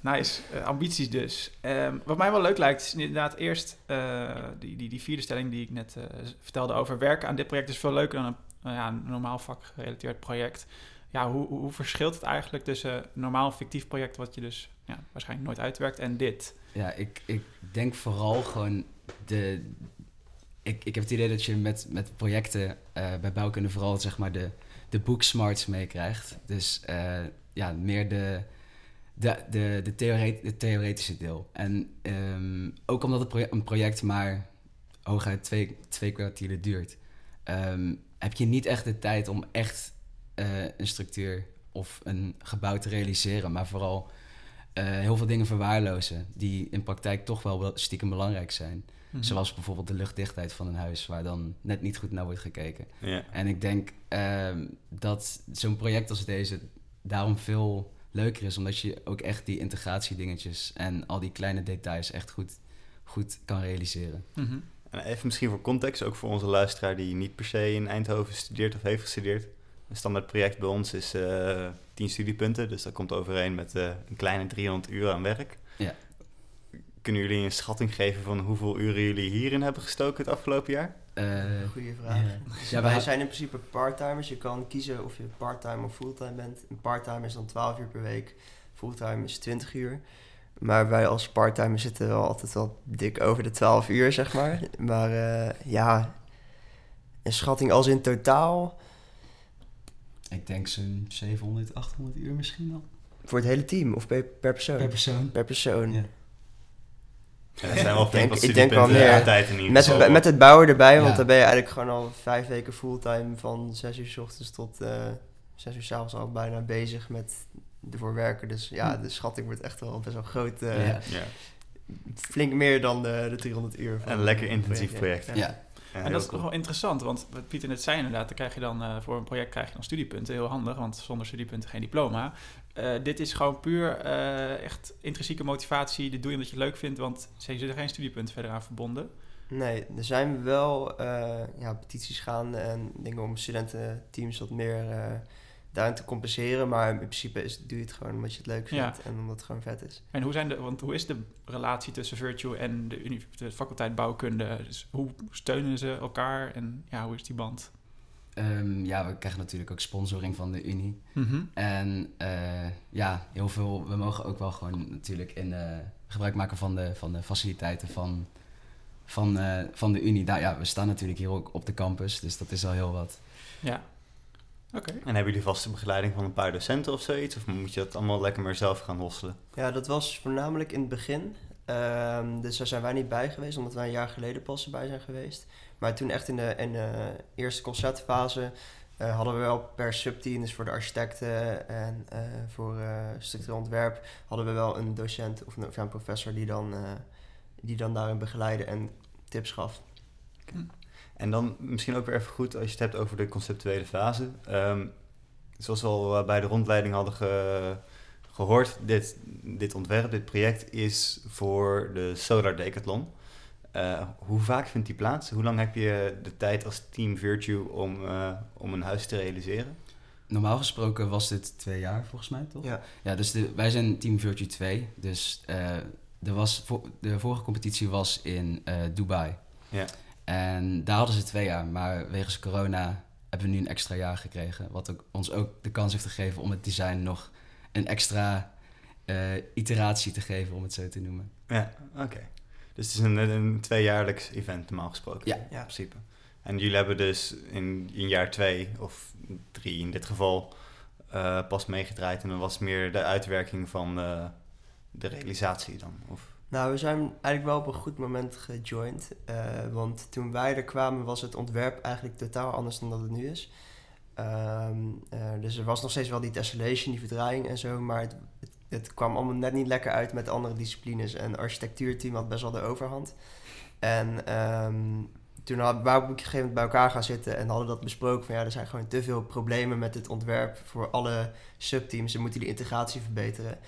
Nice, Eh, ambities dus. Ehm, wat mij wel leuk lijkt, is inderdaad eerst eh, die, die, die vierde stelling die ik net eh, vertelde over werken aan dit project is veel leuker dan een, nou ja, een normaal vakgerelateerd project. Ja, hoe, hoe, hoe verschilt het eigenlijk tussen een normaal fictief project wat je dus ja, waarschijnlijk nooit uitwerkt en dit? Ja, ik, ik denk vooral gewoon de... Ik, ik heb het idee dat je met, met projecten eh, bij bouwkunde vooral zeg maar de, de booksmarts meekrijgt. Dus eh, ja, meer de, de, de, de, theoret, de theoretische deel. En ehm, ook omdat het een project maar hooguit twee, twee kwartieren duurt, ehm, heb je niet echt de tijd om echt eh, een structuur of een gebouw te realiseren, maar vooral eh, heel veel dingen verwaarlozen die in praktijk toch wel stiekem belangrijk zijn. Mhm. Zoals bijvoorbeeld de luchtdichtheid van een huis, waar dan net niet goed naar wordt gekeken. Ja. En ik denk ehm, dat zo'n project als deze daarom veel leuker is, omdat je ook echt die integratiedingetjes en al die kleine details echt goed, goed kan realiseren. Mhm. En even misschien voor context, ook voor onze luisteraar die niet per se in Eindhoven studeert of heeft gestudeerd. Een standaard project bij ons is eh 10 studiepunten, dus dat komt overeen met eh, een kleine 300 uur aan werk. Ja. Kunnen jullie een schatting geven van hoeveel uren jullie hierin hebben gestoken het afgelopen jaar? Eh, Goeie vraag. ja. Ja, wij zijn in principe parttimers. Je kan kiezen of je parttime of fulltime bent. Een parttime is dan 12 uur per week. Fulltime is 20 uur. Maar wij als parttimer zitten wel altijd wel dik over de 12 uur, zeg maar. Maar eh, ja, een schatting als in totaal Ik denk zo'n 700, 800 uur misschien dan. voor het hele team of per, per persoon? Per persoon. Per persoon. Ja. Ja, dat zijn wel flink wat ik denk wel meer. tijd in ieder Met, geval. het, met het bouwen erbij, want Ja. dan ben je eigenlijk gewoon al vijf weken fulltime van 6 uur s ochtends tot eh 6 uur s avonds al bijna bezig met ervoor werken. Dus ja, de schatting wordt echt wel best wel groot. eh, Ja. Ja. Flink meer dan de, de 300 uur. van Een lekker intensief project. Ja. Ja. Ja, En dat is cool. toch wel interessant, want wat Pieter net zei inderdaad, dan krijg je dan eh, voor een project krijg je dan studiepunten, heel handig, want zonder studiepunten geen diploma. Eh, dit is gewoon puur eh, echt intrinsieke motivatie, dit doe je omdat je het leuk vindt, want ze zitten geen studiepunten verder aan verbonden. Nee, er zijn wel ja, petities gaande en dingen om studententeams wat meer daarin te compenseren. Maar in principe is, doe je het gewoon omdat je het leuk Ja. vindt en omdat het gewoon vet is. En hoe, zijn de, want hoe is de relatie tussen Virtue en de, de faculteit bouwkunde? Dus hoe steunen ze elkaar en ja, hoe is die band? Ehm, ja, we krijgen natuurlijk ook sponsoring van de Unie. Mhm. En eh, ja, heel veel. We mogen ook wel gewoon natuurlijk in eh, gebruik maken van de, van de faciliteiten van, van, eh, van de Unie. Nou ja, we staan natuurlijk hier ook op de campus, dus dat is al heel wat. Ja. Oké. En hebben jullie vaste begeleiding van een paar docenten of zoiets? Of moet je dat allemaal lekker maar zelf gaan hosselen? Ja, dat was voornamelijk in het begin. Ehm, dus daar zijn wij niet bij geweest, omdat wij een jaar geleden pas erbij zijn geweest. Maar toen echt in de, in de eerste conceptfase eh, hadden we wel per subteam, dus voor de architecten en eh, voor uh, structureel ontwerp, hadden we wel een docent of een, of een professor die dan, die dan daarin begeleidde en tips gaf. En dan misschien ook weer even goed als je het hebt over de conceptuele fase. Um, zoals we al bij de rondleiding hadden ge, gehoord, dit, dit ontwerp, dit project is voor de Solar Decathlon. Uh, hoe vaak vindt die plaats? Hoe lang heb je de tijd als Team Virtue om, uh, om een huis te realiseren? Normaal gesproken was dit twee jaar volgens mij, toch? Ja. Ja, dus de, wij zijn Team Virtue 2. Dus uh, er was, de vorige competitie was in Dubai. Ja. En daar hadden ze twee jaar. Maar wegens corona hebben we nu een extra jaar gekregen. Wat ook, ons ook de kans heeft gegeven om het design nog een extra iteratie te geven, om het zo te noemen. Ja, oké. Dus het is een, een tweejaarlijks event, normaal gesproken. Ja. In principe. En jullie hebben dus in, in jaar twee, of drie in dit geval, uh, pas meegedraaid. En dan was meer de uitwerking van uh, de realisatie dan? Of? Nou, we zijn eigenlijk wel op een goed moment gejoind. Uh, want toen wij er kwamen was het ontwerp eigenlijk totaal anders dan dat het nu is. Um, dus er was nog steeds wel die tessellation, die verdraaiing en zo. Maar het, het het kwam allemaal net niet lekker uit met andere disciplines. En architectuurteam had best wel de overhand. En um, toen waren we op een gegeven moment bij elkaar gaan zitten en hadden dat besproken. Van ja, er zijn gewoon te veel problemen met het ontwerp voor alle subteams. We moeten die integratie verbeteren.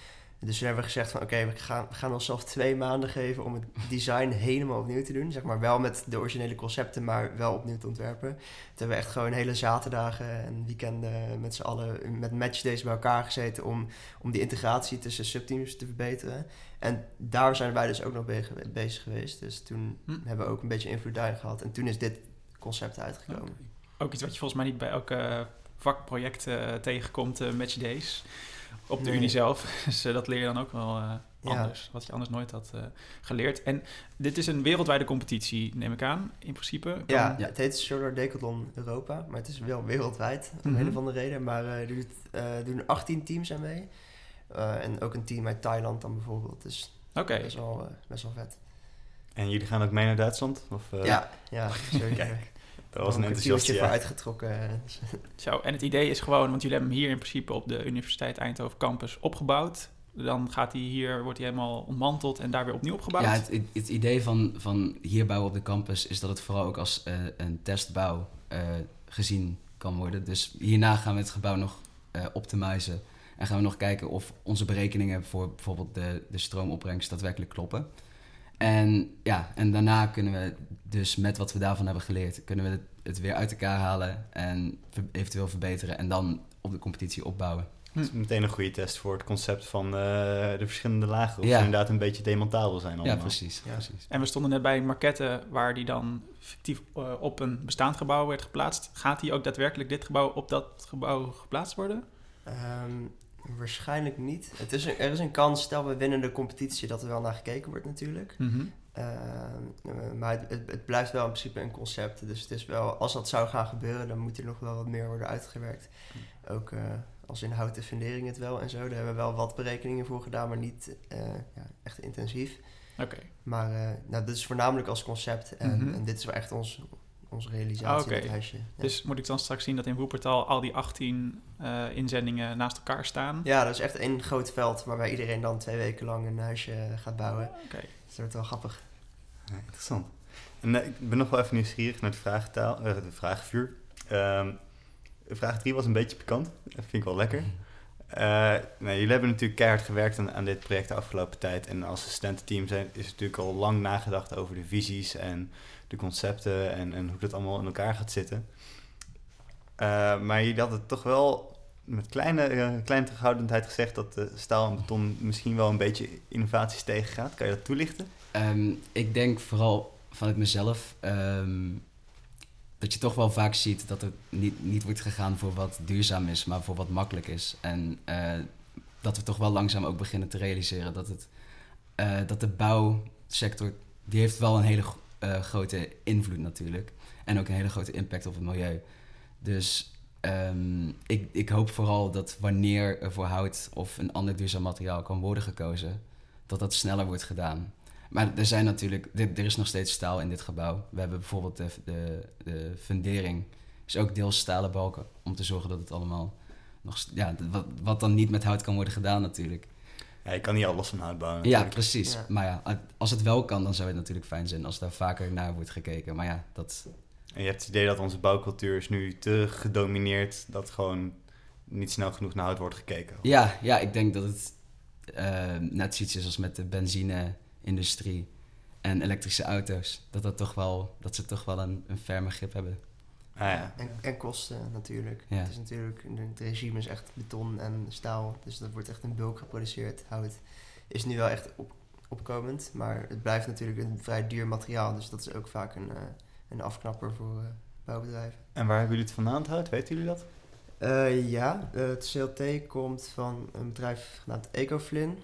Dus toen hebben we gezegd van oké, we, gaan, we gaan onszelf twee maanden geven om het design helemaal opnieuw te doen. Zeg maar wel met de originele concepten, maar wel opnieuw te ontwerpen. Toen hebben we echt gewoon hele zaterdagen en weekenden met z'n allen met matchdays bij elkaar gezeten om, om die integratie tussen subteams te verbeteren. En daar zijn wij dus ook nog bezig geweest. Dus toen hm. hebben we ook een beetje invloed daarin gehad. En toen is dit concept uitgekomen. Ook iets wat je volgens mij niet bij elke vakproject uh, tegenkomt, uh, matchdays op de Unie zelf. (laughs) Dus uh, dat leer je dan ook wel uh, anders. Ja. Wat je anders nooit had uh, geleerd. En dit is een wereldwijde competitie, neem ik aan, in principe. Kan... Ja, ja, het heet Solar Decathlon Europa. Maar het is wel wereldwijd, om mm -hmm. een of andere reden. Maar er doen 18 teams aan mee. en ook een team uit Thailand dan bijvoorbeeld. Dus okay. best, wel, best wel vet. En jullie gaan ook mee naar Duitsland? Of, Ja, ja, (laughs) zeker. Dat was een enthousiastje voor uitgetrokken. Zo, en het idee is gewoon, want jullie hebben hem hier in principe op de Universiteit Eindhoven campus opgebouwd. Dan gaat hij hier, wordt hij helemaal ontmanteld en daar weer opnieuw opgebouwd. Ja, het, het idee van, van hier bouwen op de campus is dat het vooral ook als uh, een testbouw uh, gezien kan worden. Dus hierna gaan we het gebouw nog uh, optimizen. En gaan we nog kijken of onze berekeningen voor bijvoorbeeld de, de stroomopbrengst daadwerkelijk kloppen. En ja, en daarna kunnen we dus met wat we daarvan hebben geleerd, kunnen we het, het weer uit elkaar halen en eventueel verbeteren en dan op de competitie opbouwen. Dat is meteen een goede test voor het concept van uh, de verschillende lagen. Of ja. ze inderdaad een beetje demontabel zijn allemaal. Ja, precies, ja. precies. En we stonden net bij een maquette waar die dan fictief uh, op een bestaand gebouw werd geplaatst. Gaat die ook daadwerkelijk dit gebouw op dat gebouw geplaatst worden? Um, Waarschijnlijk niet. Het is een, er is een kans, stel we winnen de competitie, dat er wel naar gekeken wordt natuurlijk. Mm -hmm. Uh, maar het, het, het, blijft wel in principe een concept. Dus het is wel, als dat zou gaan gebeuren, dan moet er nog wel wat meer worden uitgewerkt. Mm. Ook uh, als in houten fundering het wel en zo. Daar hebben we wel wat berekeningen voor gedaan, maar niet uh, ja, echt intensief. Oké. Okay. Maar nou, dit is voornamelijk als concept. En, Mhm. en dit is wel echt ons, onze realisatie, Oké. huisje. Ja. Dus moet ik dan straks zien dat in Woepertal al die 18 uh, inzendingen naast elkaar staan? Ja, dat is echt één groot veld waarbij iedereen dan twee weken lang een huisje gaat bouwen. Oké. Dus dat wordt wel grappig. Ja, interessant. En uh, ik ben nog wel even nieuwsgierig naar de vraagtaal, uh, de vraagvuur. Um, vraag 3 was een beetje pikant. Dat vind ik wel lekker. (laughs) nou, jullie hebben natuurlijk keihard gewerkt aan, aan, dit project de afgelopen tijd. En als assistententeam zijn, is natuurlijk al lang nagedacht over de visies en de concepten en, en hoe dat allemaal in elkaar gaat zitten. Maar jullie hadden het toch wel met kleine, uh, kleine terughoudendheid gezegd dat de staal en beton misschien wel een beetje innovaties tegengaat. Kan je dat toelichten? Um, ik denk vooral vanuit mezelf um, dat je toch wel vaak ziet dat het niet, niet wordt gegaan voor wat duurzaam is, maar voor wat makkelijk is. En uh, dat we toch wel langzaam ook beginnen te realiseren dat, het, dat de bouwsector, die heeft wel een hele grote invloed natuurlijk. En ook een hele grote impact op het milieu. Dus um, ik, ik hoop vooral dat wanneer er voor hout of een ander duurzaam materiaal kan worden gekozen, dat dat sneller wordt gedaan. Maar er zijn natuurlijk, er, er is nog steeds staal in dit gebouw. We hebben bijvoorbeeld de, de, de fundering, is ook deels stalen balken. Om te zorgen dat het allemaal nog, ja, wat, wat dan niet met hout kan worden gedaan natuurlijk. Ja, je kan niet alles van hout bouwen. Ja, natuurlijk. precies. Ja. Maar ja, als het wel kan, dan zou het natuurlijk fijn zijn als daar vaker naar wordt gekeken. Maar ja, dat, En je hebt het idee dat onze bouwcultuur is nu te gedomineerd dat gewoon niet snel genoeg naar hout wordt gekeken. Ja, ja, ik denk dat het eh, net zoiets is als met de benzine-industrie en elektrische auto's. Dat, dat, toch wel, dat ze toch wel een, een ferme grip hebben. Ah, ja. En, en kosten natuurlijk. Ja. Het is natuurlijk, het regime is echt beton en staal, dus dat wordt echt in bulk geproduceerd. Hout is nu wel echt op, opkomend, maar het blijft natuurlijk een vrij duur materiaal, dus dat is ook vaak een, eh, een afknapper voor eh, bouwbedrijven. En waar hebben jullie het vandaan, hout? Weten jullie dat? Eh, ja, eh, het CLT komt van een bedrijf genaamd Ecoflin.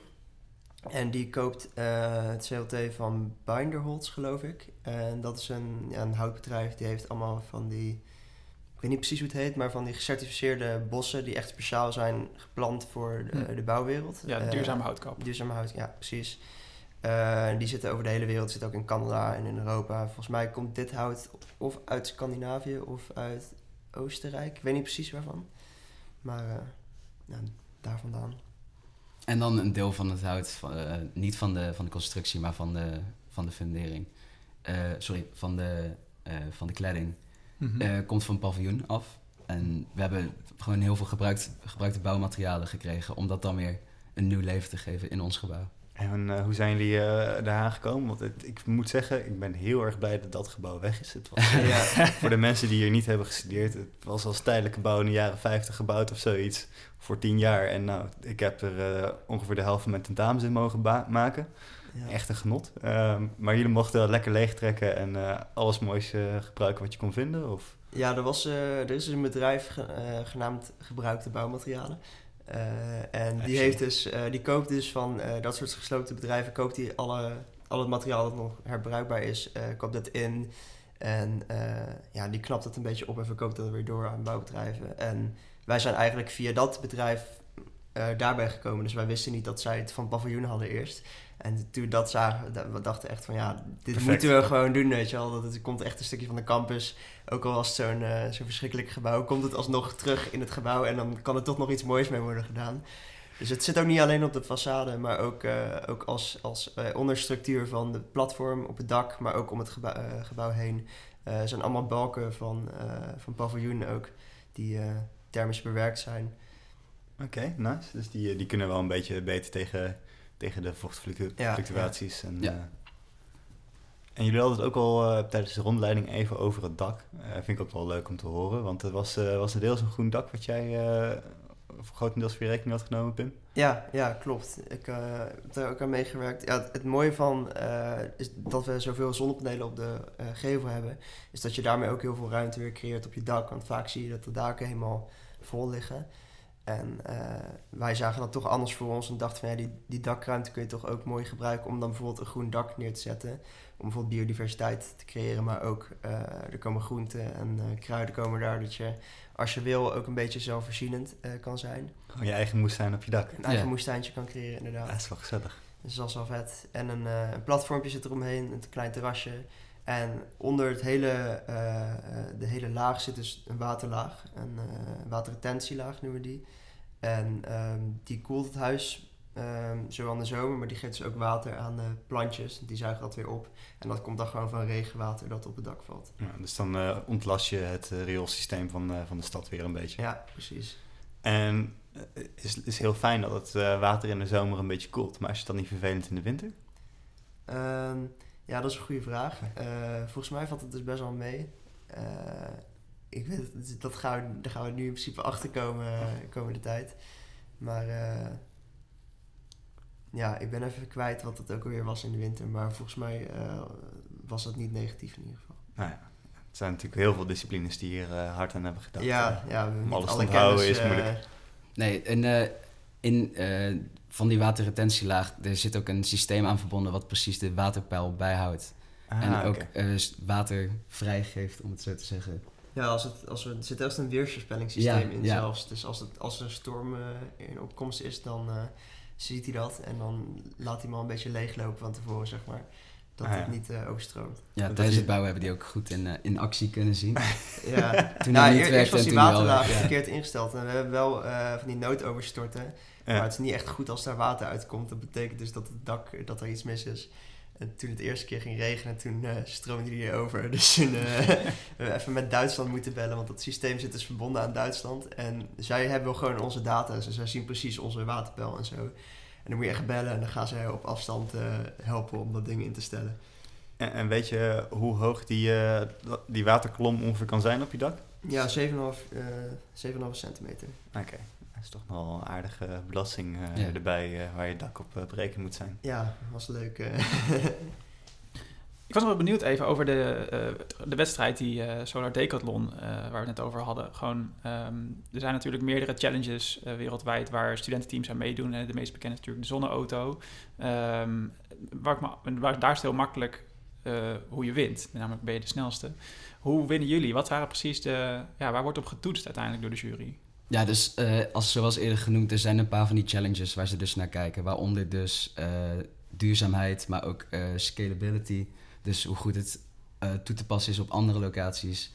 En die koopt eh, het CLT van Binderholz, geloof ik. En dat is een, ja, een houtbedrijf die heeft allemaal van die... Ik weet niet precies hoe het heet, maar van die gecertificeerde bossen die echt speciaal zijn geplant voor de, Hm. de bouwwereld. Ja, duurzame houtkap. Duurzame hout, ja, precies. Eh, die zitten over de hele wereld, zit ook in Canada en in Europa. Volgens mij komt dit hout of uit Scandinavië of uit Oostenrijk. Ik weet niet precies waarvan. Maar eh, ja, daar vandaan. En dan een deel van het hout, van, eh, niet van de, van de constructie, maar van de, van de fundering. Eh, sorry, van de, eh, van de kledding. Mhm. eh, komt van paviljoen af. En we hebben gewoon heel veel gebruikt, gebruikte bouwmaterialen gekregen om dat dan weer een nieuw leven te geven in ons gebouw. En eh, hoe zijn jullie eh daar aangekomen? Want het- ik moet zeggen, ik ben heel erg blij dat dat gebouw weg is. Het was, (laughs) eh, ja, voor de mensen die hier niet hebben gestudeerd, het was als tijdelijke bouw in de jaren 50 gebouwd of zoiets. Voor tien jaar. En nou, ik heb er ongeveer de helft van mijn tentamens in mogen maken. ja. Echt een genot. Ehm, maar jullie mochten wel lekker leegtrekken en alles moois gebruiken wat je kon vinden? Of? Ja, er, was, er is een bedrijf ge- genaamd Gebruikte Bouwmaterialen. Eh, en die, heeft dus, eh, die koopt dus van eh, dat soort gesloten bedrijven, koopt die alle, al het materiaal dat nog herbruikbaar is, koopt dat in. En ja, die knapt het een beetje op en verkoopt dat weer door aan bouwbedrijven. En wij zijn eigenlijk via dat bedrijf daarbij gekomen. Dus wij wisten niet dat zij het van paviljoen hadden eerst. En toen we dat zagen, we dachten echt van ja, dit Perfect. moeten we gewoon doen, weet je wel. Dat het komt echt een stukje van de campus. Ook al was het zo'n eh, zo'n verschrikkelijk gebouw, komt het alsnog terug in het gebouw en dan kan er toch nog iets moois mee worden gedaan. Dus het zit ook niet alleen op de façade, maar ook, eh, ook als, als eh, onderstructuur van de platform op het dak, maar ook om het gebouw, gebouw heen. Zijn allemaal balken van, van paviljoen ook, die thermisch bewerkt zijn. Oké, nice. Dus die, die kunnen wel een beetje beter tegen, tegen de vochtfluctuaties. En, Ja. eh, en jullie hadden het ook al eh, tijdens de rondleiding even over het dak. Eh vind ik ook wel leuk om te horen, want het was, eh was er deels een groen dak wat jij eh, voor grotendeels voor je rekening had genomen, Pim. Ja, ja, klopt. Ik eh, heb daar ook aan meegewerkt. Ja, het, het mooie van eh, is dat we zoveel zonnepanelen op de eh, gevel hebben, is dat je daarmee ook heel veel ruimte weer creëert op je dak. Want vaak zie je dat de daken helemaal vol liggen. En eh, wij zagen dat toch anders voor ons en dachten van ja, die, die dakruimte kun je toch ook mooi gebruiken om dan bijvoorbeeld een groen dak neer te zetten. Om bijvoorbeeld biodiversiteit te creëren, maar ook eh, er komen groenten en eh, kruiden komen daar. Dat je als je wil ook een beetje zelfvoorzienend eh, kan zijn. Gewoon je eigen moestuin op je dak. Een eigen Ja. moestuintje kan creëren inderdaad. Ja, dat is wel gezellig. Dus dat is wel vet. En een, eh, een platformpje zit eromheen, een klein terrasje. En onder het hele, eh, eh, de hele laag zit dus een waterlaag. Een eh, waterretentielaag noemen we die. En ehm, die koelt het huis ehm, zo aan de zomer, maar die geeft dus ook water aan de plantjes. Die zuigen dat weer op. En dat komt dan gewoon van regenwater dat op het dak valt. Ja, dus dan eh, ontlast je het rioolsysteem van, van de stad weer een beetje. Ja, precies. En het is, is heel fijn dat het water in de zomer een beetje koelt. Maar is het dan niet vervelend in de winter? Ehm, ja, dat is een goede vraag. Eh, volgens mij valt het dus best wel mee. Eh, ik weet het, dat gaan we, daar gaan we nu in principe achter komen eh, komende tijd. Maar eh, ja, ik ben even kwijt wat het ook alweer was in de winter. Maar volgens mij eh, was dat niet negatief in ieder geval. Nou ja, er zijn natuurlijk heel veel disciplines die hier hard aan hebben gedaan. ja, ja, we om alles te kennis, is moeilijk. Nee, en eh, in, eh, van die waterretentielaag, er zit ook een systeem aan verbonden wat precies de waterpeil bijhoudt. Ah, en ook eh, water vrijgeeft, om het zo te zeggen. Ja, als het, als we, er zit echt een weersvoorspellingssysteem Ja, in ja. zelfs. Dus als, het, als er een storm eh, in opkomst is, dan eh, ziet hij dat en dan laat hij hem al een beetje leeglopen van tevoren, zeg maar. Dat Ah, ja. het niet eh, overstroomt. Ja, Dat tijdens het bouwen hebben die ook goed in, eh, in actie kunnen zien. Ja, (laughs) Toen nou, hij niet eerst was die waterlaag verkeerd ingesteld. En we hebben wel eh, van die noodoverstorten. Ja. Maar het is niet echt goed als daar water uitkomt. Dat betekent dus dat het dak, dat er iets mis is. En toen het eerste keer ging regenen, toen eh, stroomde die over. (laughs) Dus toen hebben (laughs) we even met Duitsland moeten bellen. Want dat systeem zit dus verbonden aan Duitsland. En zij hebben gewoon onze data. Dus zij zien precies onze waterpeil en zo. En dan moet je echt bellen en dan gaan zij op afstand eh, helpen om dat ding in te stellen. En, en weet je hoe hoog die, die waterkolom ongeveer kan zijn op je dak? Ja, 7,5 eh 7,5 centimeter. Oké, dat is toch wel een aardige belasting eh, Ja. erbij eh, waar je dak op eh, berekend moet zijn. Ja, was leuk. eh. (laughs) Ik was nog wel benieuwd even over de, eh, de wedstrijd, die eh, Solar Decathlon, eh, waar we het net over hadden. Gewoon, ehm, er zijn natuurlijk meerdere challenges eh, wereldwijd waar studententeams aan meedoen. En de meest bekende is natuurlijk de zonneauto. Ehm, waar ik me- waar, daar is het heel makkelijk eh, hoe je wint. Namelijk ben je de snelste. Hoe winnen jullie? Wat waren precies de... Ja, waar wordt op getoetst uiteindelijk door de jury? Ja, dus als zoals eerder genoemd, er zijn een paar van die challenges waar ze dus naar kijken. Waaronder dus eh, duurzaamheid, maar ook eh, scalability. Dus hoe goed het toe te passen is op andere locaties.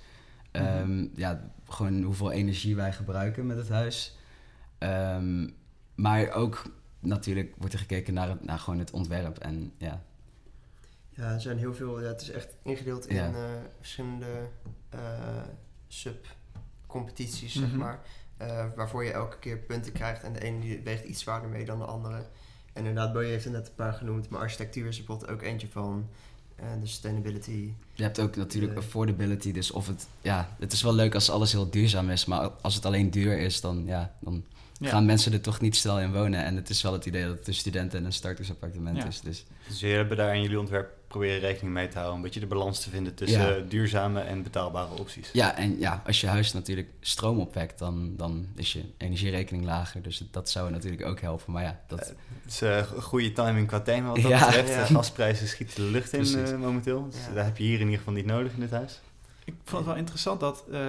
Ehm, Ja, gewoon hoeveel energie wij gebruiken met het huis. Ehm, maar ook natuurlijk wordt er gekeken naar, gewoon het ontwerp. En ja, Ja, er zijn heel veel. Ja, het is echt ingedeeld Ja. in verschillende sub-competities, zeg Mhm. maar. Eh, waarvoor je elke keer punten krijgt. En de ene die weegt iets zwaarder mee dan de andere. En inderdaad, Boje heeft er net een paar genoemd. Maar architectuur is er bijvoorbeeld ook eentje van. En de sustainability. je hebt ook natuurlijk Nee. affordability. Dus of het, ja, het is wel leuk als alles heel duurzaam is. Maar als het alleen duur is, dan, ja, dan Ja. gaan mensen er toch niet snel in wonen. En het is wel het idee dat het een studenten- en een startersappartement Ja. is. Dus Dus jullie hebben daar in jullie ontwerp proberen rekening mee te houden. Een beetje de balans te vinden tussen Ja. eh, duurzame en betaalbare opties. ja, en ja, als je huis natuurlijk stroom opwekt, dan, dan is je energierekening lager. Dus dat zou natuurlijk ook helpen. Maar ja, dat, Het is eh, een goede timing qua thema wat dat Ja. betreft. Ja. Gasprijzen schieten de lucht in eh, momenteel. Dus Ja. daar heb je hier in ieder geval niet nodig in dit huis. Ik vond het wel interessant dat eh,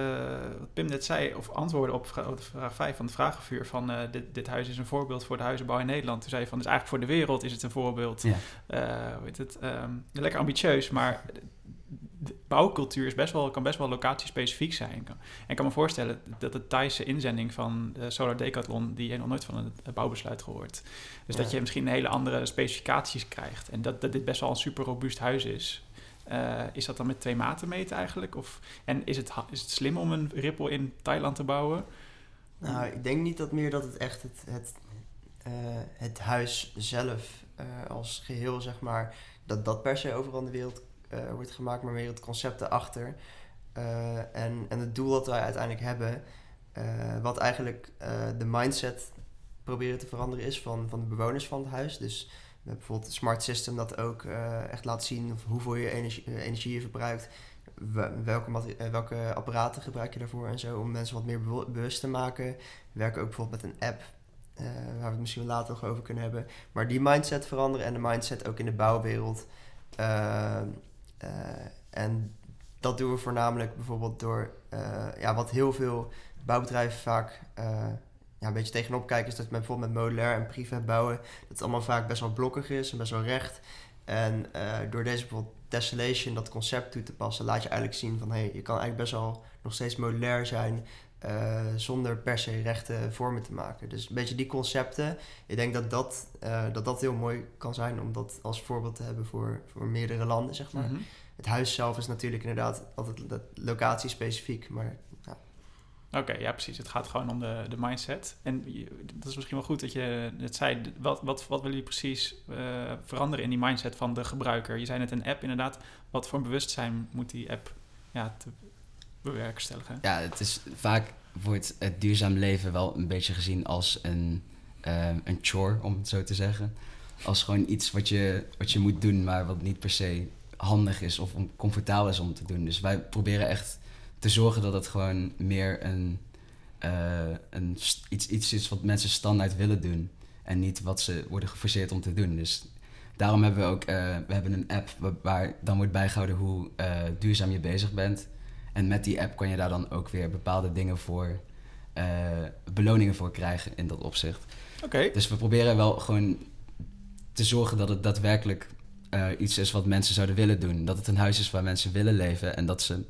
wat Pim net zei, of antwoordde op, vra- op de vraag 5 van het vragenvuur, van eh, dit, dit huis is een voorbeeld voor de huizenbouw in Nederland. Toen zei je van, dus eigenlijk voor de wereld is het een voorbeeld. Ja. Eh, hoe heet het, ehm, lekker ambitieus, maar de bouwcultuur is best wel, kan best wel locatiespecifiek zijn. En ik kan me voorstellen dat de Thaise inzending van de Solar Decathlon, die heeft nog nooit van het bouwbesluit gehoord. Dus Ja. dat je misschien hele andere specificaties krijgt. En dat, dat dit best wel een super robuust huis is. Eh, is dat dan met twee maten meten eigenlijk? Of, en is het, is het slim om een rippel in Thailand te bouwen? Nou, ik denk niet dat meer dat het echt het, het, eh, het huis zelf eh, als geheel, zeg maar, dat dat per se overal in de wereld wordt gemaakt, maar meer het concept erachter. En, en het doel dat wij uiteindelijk hebben, wat eigenlijk de mindset proberen te veranderen is van, van de bewoners van het huis. Dus bijvoorbeeld een smart system dat ook eh, echt laat zien hoeveel je energie, eh, energie je verbruikt. Wel- Welke, eh, welke apparaten gebruik je daarvoor en zo, om mensen wat meer bewust te maken. We werken ook bijvoorbeeld met een app, waar we het misschien later nog over kunnen hebben. Maar die mindset veranderen en de mindset ook in de bouwwereld. En dat doen we voornamelijk bijvoorbeeld door, ja, wat heel veel bouwbedrijven vaak ja, een beetje tegenop kijken, is dat men bijvoorbeeld met modulair en prefab bouwen, dat het allemaal vaak best wel blokkig is en best wel recht. En eh, door deze bijvoorbeeld tessellation, dat concept toe te passen, laat je eigenlijk zien van hé, hey, je kan eigenlijk best wel nog steeds modulair zijn eh, zonder per se rechte vormen te maken. Dus een beetje die concepten. Ik denk dat dat, eh, dat, dat heel mooi kan zijn om dat als voorbeeld te hebben voor, voor meerdere landen, zeg maar. Mhm. Het huis zelf is natuurlijk inderdaad altijd dat locatie-specifiek, maar Oké, ja precies. Het gaat gewoon om de, de mindset. En je- dat is misschien wel goed dat je het zei. Wat, wat, wat willen jullie precies eh, veranderen in die mindset van de gebruiker? Je zei net een app inderdaad. Wat voor een bewustzijn moet die app ja, te bewerkstelligen? ja, het is vaak wordt het duurzaam leven wel een beetje gezien als een, eh, een chore, om het zo te zeggen. Als gewoon iets wat je, wat je moet doen, maar wat niet per se handig is of om- comfortabel is om te doen. Dus wij proberen echt te zorgen dat het gewoon meer een, eh, een, iets, iets is wat mensen standaard willen doen. En niet wat ze worden geforceerd om te doen. Dus daarom hebben we ook eh, we hebben een app wa- waar dan wordt bijgehouden hoe eh, duurzaam je bezig bent. En met die app kan je daar dan ook weer bepaalde dingen voor beloningen voor krijgen in dat opzicht. Oké. Dus we proberen wel gewoon te zorgen dat het daadwerkelijk iets is wat mensen zouden willen doen. Dat het een huis is waar mensen willen leven. En dat, ze,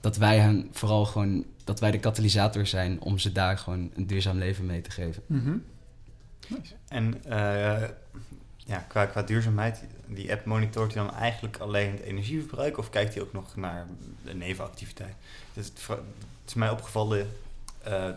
dat wij hen vooral gewoon, dat wij de katalysator zijn om ze daar gewoon een duurzaam leven mee te geven. Mhm. Nice. En eh, ja, qua, qua duurzaamheid, die app monitort hij dan eigenlijk alleen het energieverbruik of kijkt hij ook nog naar de nevenactiviteit? Dus het, is mij opgevallen eh,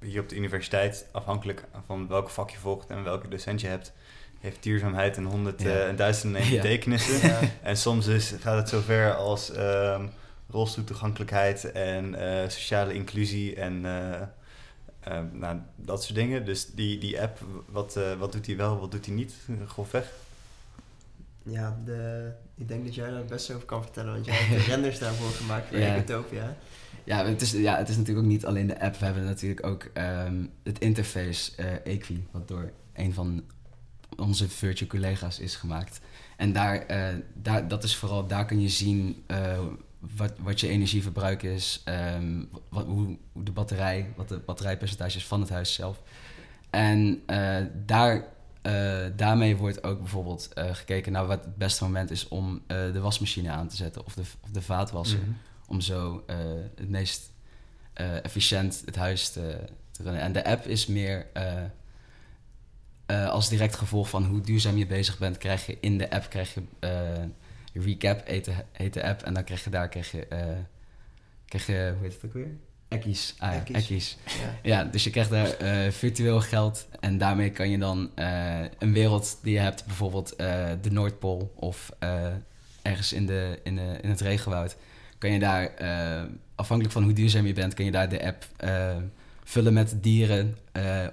hier op de universiteit, afhankelijk van welk vak je volgt en welke docent je hebt, heeft duurzaamheid een honderd Ja. eh, en duizend en één Ja. betekenissen. Ja. En soms is, gaat het zover als ehm rolstoeltoegankelijkheid en eh, sociale inclusie en eh, ehm, nou, dat soort dingen. Dus die, die app, wat, eh, wat doet die wel, wat doet die niet? Grofweg. Ja, de, ik denk dat jij daar het best over kan vertellen, want jij (laughs) hebt de renders daarvoor gemaakt voor Ja. Ecotopia. Ja het, is, ja, het is natuurlijk ook niet alleen de app. We hebben natuurlijk ook ehm, het interface eh Equi, wat door een van onze virtual collega's is gemaakt. En daar, eh, daar, dat is vooral, daar kun je zien eh, wat, wat je energieverbruik is, ehm, wat, hoe, hoe de batterij, wat de batterijpercentage is van het huis zelf. En eh, daar, eh, daarmee wordt ook bijvoorbeeld eh, gekeken naar wat het beste moment is om de wasmachine aan te zetten of de, of de vaatwasser Mhm. om zo het meest efficiënt het huis te, te runnen. En de app is meer als direct gevolg van hoe duurzaam je bezig bent, krijg je in de app krijg je recap heet de, app en dan krijg je daar krijg je, krijg je hoe heet het ook weer? Ekkies. Ah ja, Ekkies. Ja. Ja, dus je krijgt daar eh, virtueel geld en daarmee kan je dan eh, een wereld die je hebt, bijvoorbeeld de Noordpool of ergens in, de, in, de, in het regenwoud, kan je daar, afhankelijk van hoe duurzaam je bent, kan je daar de app vullen met dieren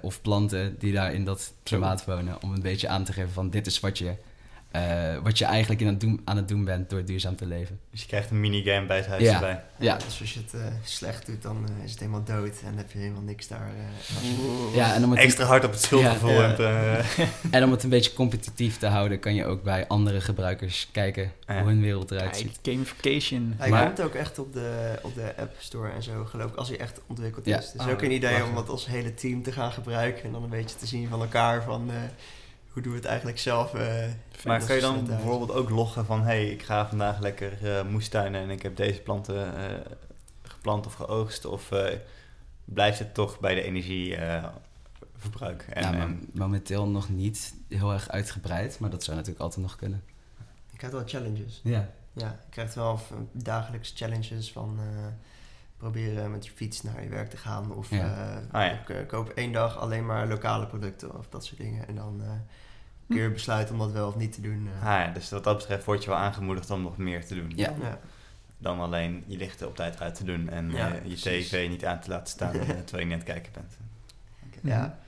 of planten die daar in dat klimaat wonen, om een beetje aan te geven van dit is wat je, eh, wat je eigenlijk in het doen, aan het doen bent door duurzaam te leven. Dus je krijgt een minigame bij het huis Ja. erbij. Ja. Dus als je het eh, slecht doet, dan eh, is het helemaal dood en dan heb je helemaal niks daar. eh, je- Ja, en om het Extra hard op het schuldgevoel. Ja. En, eh, En om het een beetje competitief te houden, kan je ook bij andere gebruikers kijken Ja. hoe hun wereld eruit ziet. Gamification. Hij Maar- komt ook echt op de, op de App Store en zo, geloof ik, als hij echt ontwikkeld Ja. is. Dus Ah, ook een idee om dat als hele team te gaan gebruiken en dan een beetje te zien van elkaar van eh, hoe doen we het eigenlijk zelf. eh, maar kan je dan bijvoorbeeld ook loggen van... hé, hey, ik ga vandaag lekker eh, moestuinen en ik heb deze planten eh, geplant of geoogst? Of eh, blijft het toch bij de energieverbruik? en, ja, maar en- momenteel nog niet heel erg uitgebreid, maar dat zou natuurlijk altijd nog kunnen. Je krijgt wel challenges. Ja. Ja, je krijgt wel dagelijks challenges van eh, proberen met je fiets naar je werk te gaan. Of Ja. eh, Ah, ja. ik, eh, koop één dag alleen maar lokale producten of dat soort dingen. En dan eh, kun je besluiten om dat wel of niet te doen. Ah ja, dus wat dat betreft word je wel aangemoedigd om nog meer te doen. Ja. Ja. Dan alleen je lichten op tijd uit te doen en Ja, eh, je precies. tv niet aan te laten staan (laughs) terwijl je het kijken bent. Ja.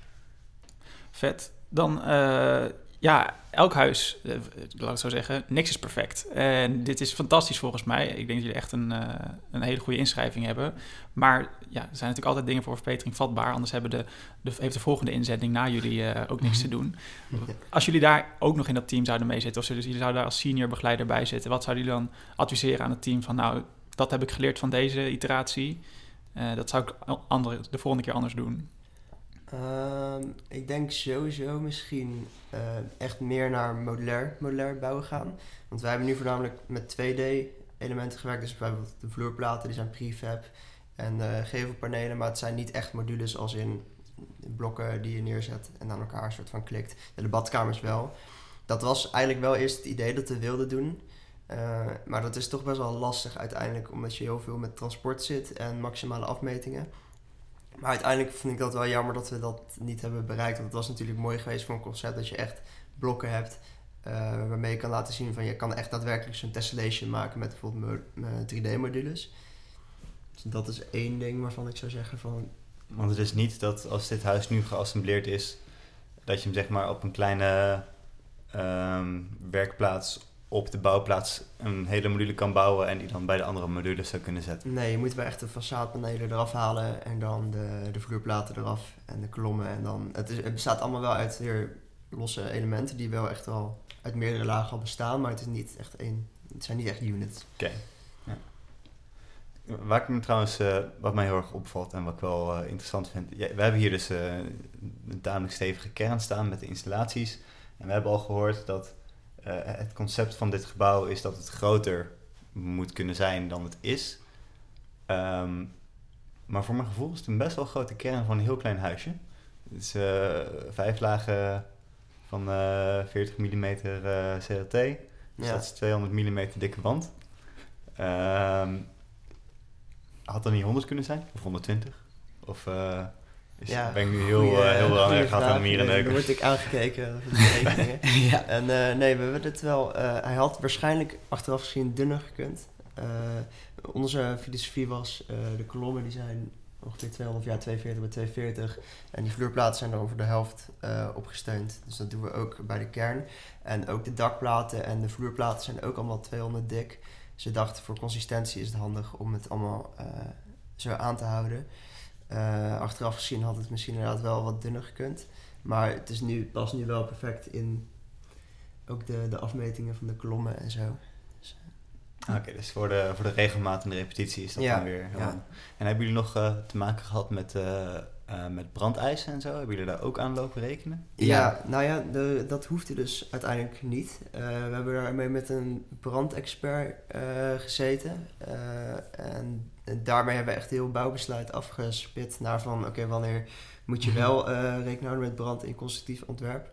Vet. Dan, eh, ja, elk huis, eh, laat ik het zo zeggen, niks is perfect. En dit is fantastisch volgens mij. Ik denk dat jullie echt een, eh, een hele goede inschrijving hebben. Maar ja, er zijn natuurlijk altijd dingen voor verbetering vatbaar. Anders hebben de, de, heeft de volgende inzending na jullie eh, ook niks te doen. (laughs) Als jullie daar ook nog in dat team zouden meezitten, of jullie zouden daar als senior begeleider bij zitten, wat zouden jullie dan adviseren aan het team van, nou, dat heb ik geleerd van deze iteratie. Dat zou ik andere, de volgende keer anders doen. Ehm, ik denk sowieso misschien eh, echt meer naar modulair, modulair bouwen gaan. Want wij hebben nu voornamelijk met 2D-elementen gewerkt. Dus bijvoorbeeld de vloerplaten, die zijn prefab. En eh gevelpanelen, maar het zijn niet echt modules als in blokken die je neerzet en aan elkaar soort van klikt. De badkamers wel. Dat was eigenlijk wel eerst het idee dat we wilden doen. Eh, maar dat is toch best wel lastig uiteindelijk, omdat je heel veel met transport zit en maximale afmetingen. Maar uiteindelijk vond ik dat wel jammer dat we dat niet hebben bereikt. Want het was natuurlijk mooi geweest voor een concept dat je echt blokken hebt. eh, waarmee je kan laten zien van je kan echt daadwerkelijk zo'n tessellation maken met bijvoorbeeld mo- eh, 3D-modules. Dus dat is één ding waarvan ik zou zeggen van Want het is niet dat als dit huis nu geassembleerd is, dat je hem zeg maar op een kleine ehm, werkplaats op de bouwplaats een hele module kan bouwen en die dan bij de andere modules zou kunnen zetten. nee, je moet wel echt de façadepanelen eraf halen en dan de, de vloerplaten eraf en de kolommen. En dan, het, is, het bestaat allemaal wel uit weer losse elementen die wel echt wel uit meerdere lagen al bestaan, maar het is niet echt één. Het zijn niet echt units. Oké. Ja. Waar ik me trouwens, eh, wat mij heel erg opvalt en wat ik wel eh, interessant vind. Ja, we hebben hier dus eh, een tamelijk stevige kern staan met de installaties. En we hebben al gehoord dat het concept van dit gebouw is dat het groter moet kunnen zijn dan het is. Ehm, maar voor mijn gevoel is het een best wel grote kern van een heel klein huisje. Het is eh, vijf lagen van eh 40 mm CLT. Dus Ja. dat is 200 mm dikke wand. Ehm, had dat niet 100 kunnen zijn? Of 120? Of eh, is, Ja, ben ik nu heel, goeie- eh, heel goeie belangrijk gaat aan mieren neuken? Dan word ik aangekeken (laughs) ja. En eh, nee, we hebben het wel. eh, hij had waarschijnlijk achteraf gezien dunner gekund. Eh, onze filosofie was: eh, de kolommen die zijn ongeveer 200 jaar 42 bij 240. En die vloerplaten zijn dan over de helft eh, opgesteund. Dus dat doen we ook bij de kern. En ook de dakplaten en de vloerplaten zijn ook allemaal 200 dik. Ze dachten voor consistentie is het handig om het allemaal eh, zo aan te houden. Eh, achteraf gezien had het misschien inderdaad wel wat dunner gekund. Maar het is nu, past nu wel perfect in ook de, de afmetingen van de kolommen en zo. Ah, Oké, dus voor de, voor de regelmaat en de repetitie is dat Ja, dan weer ja. En hebben jullie nog eh, te maken gehad met, eh, eh, met brandeisen en zo? Hebben jullie daar ook aan lopen rekenen? Ja, Ja. nou ja, de, dat hoefde dus uiteindelijk niet. Eh, we hebben daarmee met een brandexpert eh, gezeten. Eh, en daarmee hebben we echt heel bouwbesluit afgespit naar van... oké, wanneer moet je wel eh rekening houden met brand in constructief ontwerp.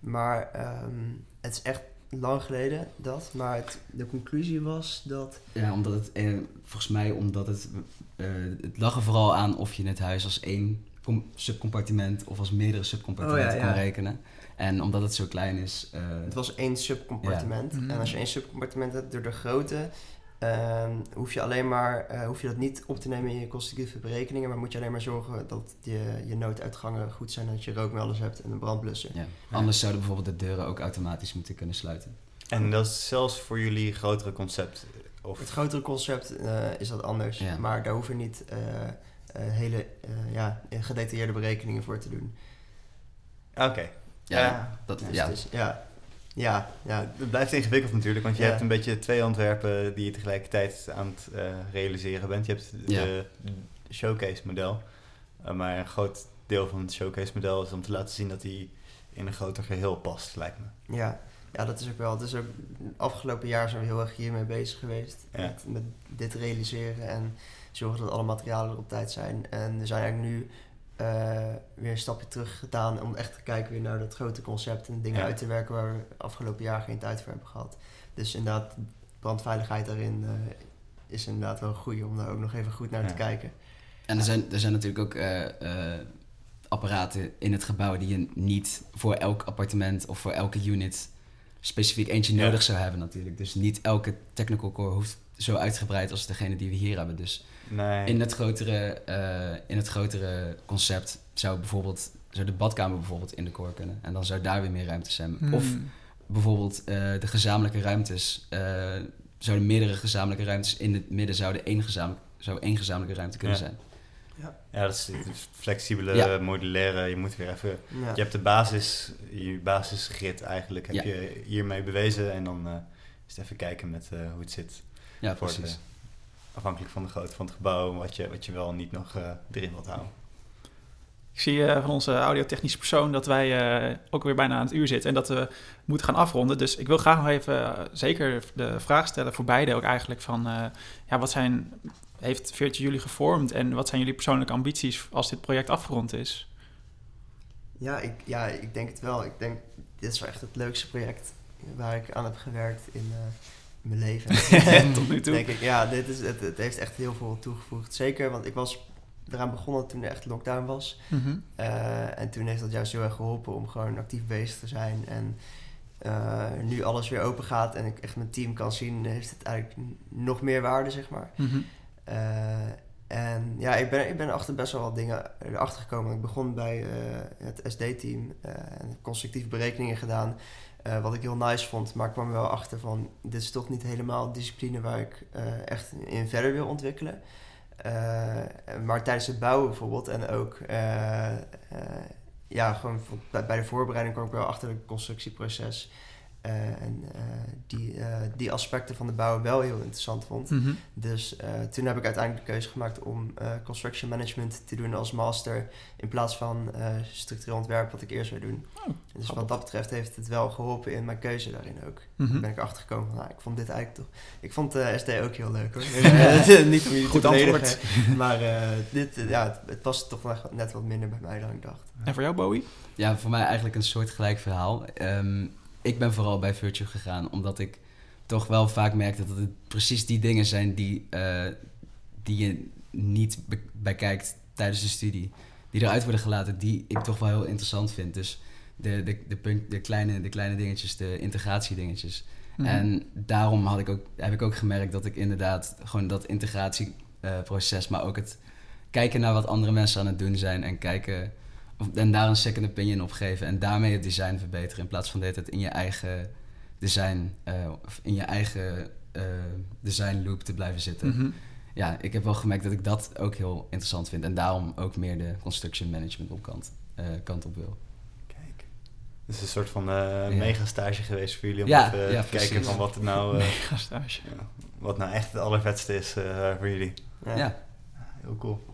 Maar ehm, het is echt lang geleden dat. Maar het, de conclusie was dat... Ja, omdat het, eh, volgens mij omdat het, eh, het lag er vooral aan of je het huis als één com- subcompartiment of als meerdere subcompartimenten Oh, ja, kon ja. rekenen. En omdat het zo klein is, eh, Het was één subcompartiment. Ja. Mhm. En als je één subcompartiment hebt door de grootte, ehm, hoef je alleen maar eh, hoef je dat niet op te nemen in je constructieve berekeningen, maar moet je alleen maar zorgen dat je, je nooduitgangen goed zijn, dat je rookmelders hebt en een brandblusser. ja. anders zouden bijvoorbeeld de deuren ook automatisch moeten kunnen sluiten. En dat is zelfs voor jullie grotere concept? Of... Het grotere concept eh, is dat anders, Ja. maar daar hoef je niet eh, eh, hele eh, ja, gedetailleerde berekeningen voor te doen. Oké. Ja, Ja. dat, Dus ja. het is- ja, ja, ja, Het blijft ingewikkeld natuurlijk, want je Ja. hebt een beetje twee ontwerpen die je tegelijkertijd aan het eh, realiseren bent. Je hebt de showcase model, eh, maar een groot deel van het showcase model is om te laten zien dat hij in een groter geheel past, lijkt me. Ja, ja, dat is ook wel. Is ook afgelopen jaar zijn we heel erg hiermee bezig geweest. Ja. Met, met dit realiseren en zorgen dat alle materialen er op tijd zijn. En we zijn eigenlijk nu weer een stapje terug gedaan om echt te kijken weer naar dat grote concept en dingen Ja. uit te werken waar we afgelopen jaar geen tijd voor hebben gehad. Dus inderdaad, brandveiligheid daarin eh, is inderdaad wel een goede om daar ook nog even goed naar Ja. te kijken. En er zijn, er zijn natuurlijk ook eh, eh, apparaten in het gebouw die je niet voor elk appartement of voor elke unit specifiek eentje Ja. nodig zou hebben natuurlijk. Dus niet elke technical core hoeft zo uitgebreid als degene die we hier hebben. Dus Nee. in het grotere, eh, in het grotere concept zou bijvoorbeeld zou de badkamer bijvoorbeeld in de core kunnen. En dan zou daar weer meer ruimte zijn. Hmm. Of bijvoorbeeld eh, de gezamenlijke ruimtes. eh, zouden meerdere gezamenlijke ruimtes in het midden zouden één, gezamenlijk, zou één gezamenlijke ruimte kunnen Ja. zijn. Ja, dat is het flexibele, Ja. modulaire. Je moet weer even. Ja. Je hebt de basis, je basisgrid eigenlijk, heb Ja. je hiermee bewezen. En dan eh, is het even kijken met eh, hoe het zit. Ja, voor precies. de- afhankelijk van de grootte van het gebouw, wat je, wat je wel en niet nog eh, erin wilt houden. Ik zie eh, van onze audiotechnische persoon dat wij eh, ook weer bijna aan het uur zitten en dat we moeten gaan afronden. Dus ik wil graag nog even zeker de vraag stellen voor beide ook eigenlijk van, eh, ja, wat zijn, heeft Veertje jullie gevormd en wat zijn jullie persoonlijke ambities als dit project afgerond is? Ja, ik, ja, ik denk het wel. Ik denk, dit is wel echt het leukste project waar ik aan heb gewerkt in, eh, in mijn leven. (laughs) Tot nu toe. Denk ik, ja, dit is, het, het heeft echt heel veel toegevoegd. Zeker, want ik was eraan begonnen toen er echt lockdown was. Eh, en toen heeft dat juist heel erg geholpen om gewoon actief bezig te zijn. En eh, nu alles weer open gaat en ik echt mijn team kan zien, heeft het eigenlijk nog meer waarde, zeg maar. Eh, en ja, ik ben, ik ben achter best wel wat dingen erachter gekomen. Ik begon bij het SD-team en constructieve berekeningen gedaan. Eh, wat ik heel nice vond, maar ik kwam wel achter van... dit is toch niet helemaal discipline waar ik eh, echt in verder wil ontwikkelen. Eh, maar tijdens het bouwen bijvoorbeeld en ook... ja, gewoon bij de voorbereiding kwam ik wel achter het constructieproces... eh, en eh, die, eh, die aspecten van de bouw wel heel interessant vond. Mhm. Dus eh, toen heb ik uiteindelijk de keuze gemaakt om eh, construction management te doen als master in plaats van eh, structureel ontwerp wat ik eerst zou doen. Oh, dus grappig. wat dat betreft heeft het wel geholpen in mijn keuze daarin ook. Toen ben ik achtergekomen van, nou, ik vond dit eigenlijk toch... Ik vond eh SD ook heel leuk hoor. (laughs) (laughs) Niet om jullie Goed te beledigen, maar eh, dit, ja, het, het was toch net wat minder bij mij dan ik dacht. En voor jou, Bowie? Ja, voor mij eigenlijk een soortgelijk verhaal. Ehm, ik ben vooral bij Virtue gegaan omdat ik toch wel vaak merkte dat het precies die dingen zijn die, eh, die je niet be- bekijkt tijdens de studie. Die eruit worden gelaten, die ik toch wel heel interessant vind. Dus de, de, de, punt, de, kleine, de kleine dingetjes, de integratiedingetjes. Mhm. En daarom had ik ook, heb ik ook gemerkt dat ik inderdaad gewoon dat integratieproces, maar ook het kijken naar wat andere mensen aan het doen zijn en kijken en daar een second opinion op geven en daarmee het design verbeteren in plaats van de hele tijd in je eigen design, eh, of in je eigen eh, design loop te blijven zitten. Mhm. Ja, ik heb wel gemerkt dat ik dat ook heel interessant vind en daarom ook meer de construction management op kant, eh, kant op wil. Kijk. Het is een soort van eh Ja. mega stage geweest voor jullie om Ja, even ja, te kijken van wat het nou, (laughs) eh, Mega stage. wat nou echt het allervetste is eh, voor jullie. Ja. Heel cool.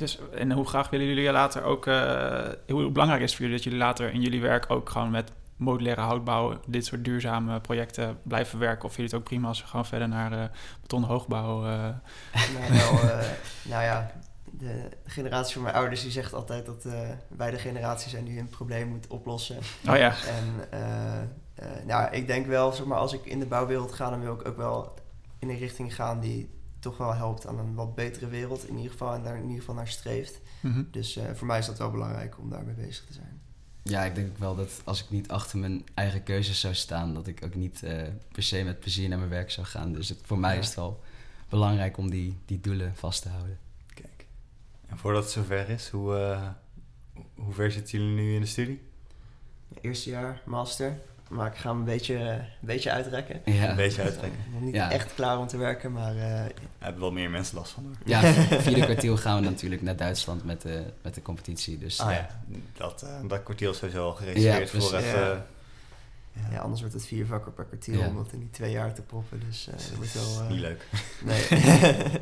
Dus, en hoe graag willen jullie later ook... eh, hoe belangrijk is het voor jullie dat jullie later in jullie werk ook gewoon met modulaire houtbouw, dit soort duurzame projecten blijven werken? Of jullie het ook prima als we gewoon verder naar eh betonhoogbouw... eh Nou, wel, nou ja, de generatie van mijn ouders die zegt altijd dat wij de generatie zijn die een probleem moet oplossen. Oh ja, En nou, ik denk wel, zeg maar, als ik in de bouwwereld ga, dan wil ik ook wel in een richting gaan die toch wel helpt aan een wat betere wereld in ieder geval en daar in ieder geval naar streeft. Mhm. Dus eh, voor mij is dat wel belangrijk om daarmee bezig te zijn. Ja, ik denk wel dat als ik niet achter mijn eigen keuzes zou staan, dat ik ook niet eh, per se met plezier naar mijn werk zou gaan. Dus het, voor mij Ja. is het wel belangrijk om die, die doelen vast te houden. Kijk. En voordat het zover is, hoe, eh, hoe ver zitten jullie nu in de studie? Eerste jaar master, maar ik ga hem een beetje, eh, een beetje uitrekken. Ja, Een beetje uittrekken. Nog niet Ja. echt klaar om te werken, maar eh, Daar hebben wel meer mensen last van hoor. ja (laughs) vierde kwartiel gaan we natuurlijk naar Duitsland met de, met de competitie. Dus Ah ja. ja, dat, eh, dat kwartiel is sowieso al gereserveerd Ja, voor precies. even... Ja. ja, ja, anders wordt het vier vakken per kwartier Ja. om dat in die twee jaar te proppen. Dus eh, dat wordt (laughs) wel... eh, Niet leuk. Nee. (laughs)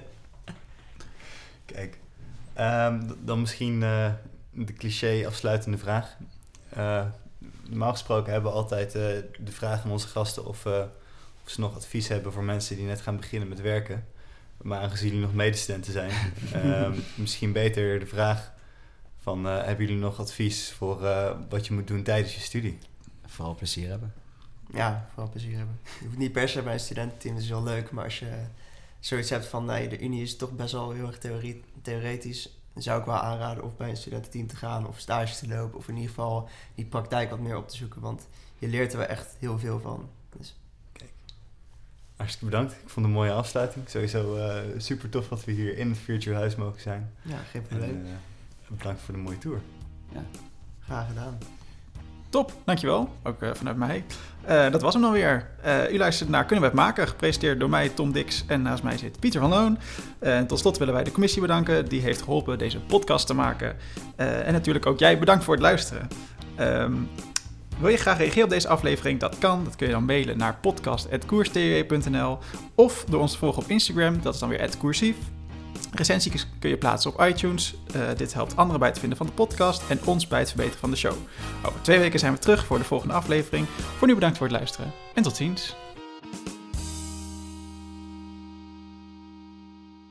Kijk, Ehm, dan misschien eh, de cliché afsluitende vraag. Normaal gesproken hebben we altijd eh, de vraag aan onze gasten of, eh, of ze nog advies hebben voor mensen die net gaan beginnen met werken. Maar aangezien jullie nog medestudenten zijn, (laughs) ehm, misschien beter de vraag van eh, hebben jullie nog advies voor eh, wat je moet doen tijdens je studie? vooral plezier hebben. Ja, vooral plezier hebben. Je hoeft niet per se bij een studententeam, dat is wel leuk. Maar als je zoiets hebt van, nee, de unie is toch best wel heel erg theorie, theoretisch... dan zou ik wel aanraden of bij een studententeam te gaan of stage te lopen... of in ieder geval die praktijk wat meer op te zoeken. Want je leert er wel echt heel veel van. Dus Hartstikke bedankt. Ik vond het een mooie afsluiting. Sowieso eh, super tof dat we hier in het Virtual Huis mogen zijn. ja, geen En, probleem. eh, bedankt voor de mooie tour. Graag gedaan. Top, dankjewel. Ook eh, vanuit mij. Eh, dat was hem dan weer. Eh, u luistert naar Kunnen we het maken? Gepresenteerd door mij, Tom Dix. En naast mij zit Pieter van Loon. En tot slot willen wij de commissie bedanken. Die heeft geholpen deze podcast te maken. En natuurlijk ook jij bedankt voor het luisteren. Ehm, wil je graag reageren op deze aflevering? Dat kan. Dat kun je dan mailen naar podcast.koerstheorie.nl of door ons te volgen op Instagram. Dat is dan weer @koersief. Recensies kun je plaatsen op iTunes. Eh, dit helpt anderen bij het vinden van de podcast en ons bij het verbeteren van de show. Over twee weken zijn we terug voor de volgende aflevering. Voor nu bedankt voor het luisteren en tot ziens.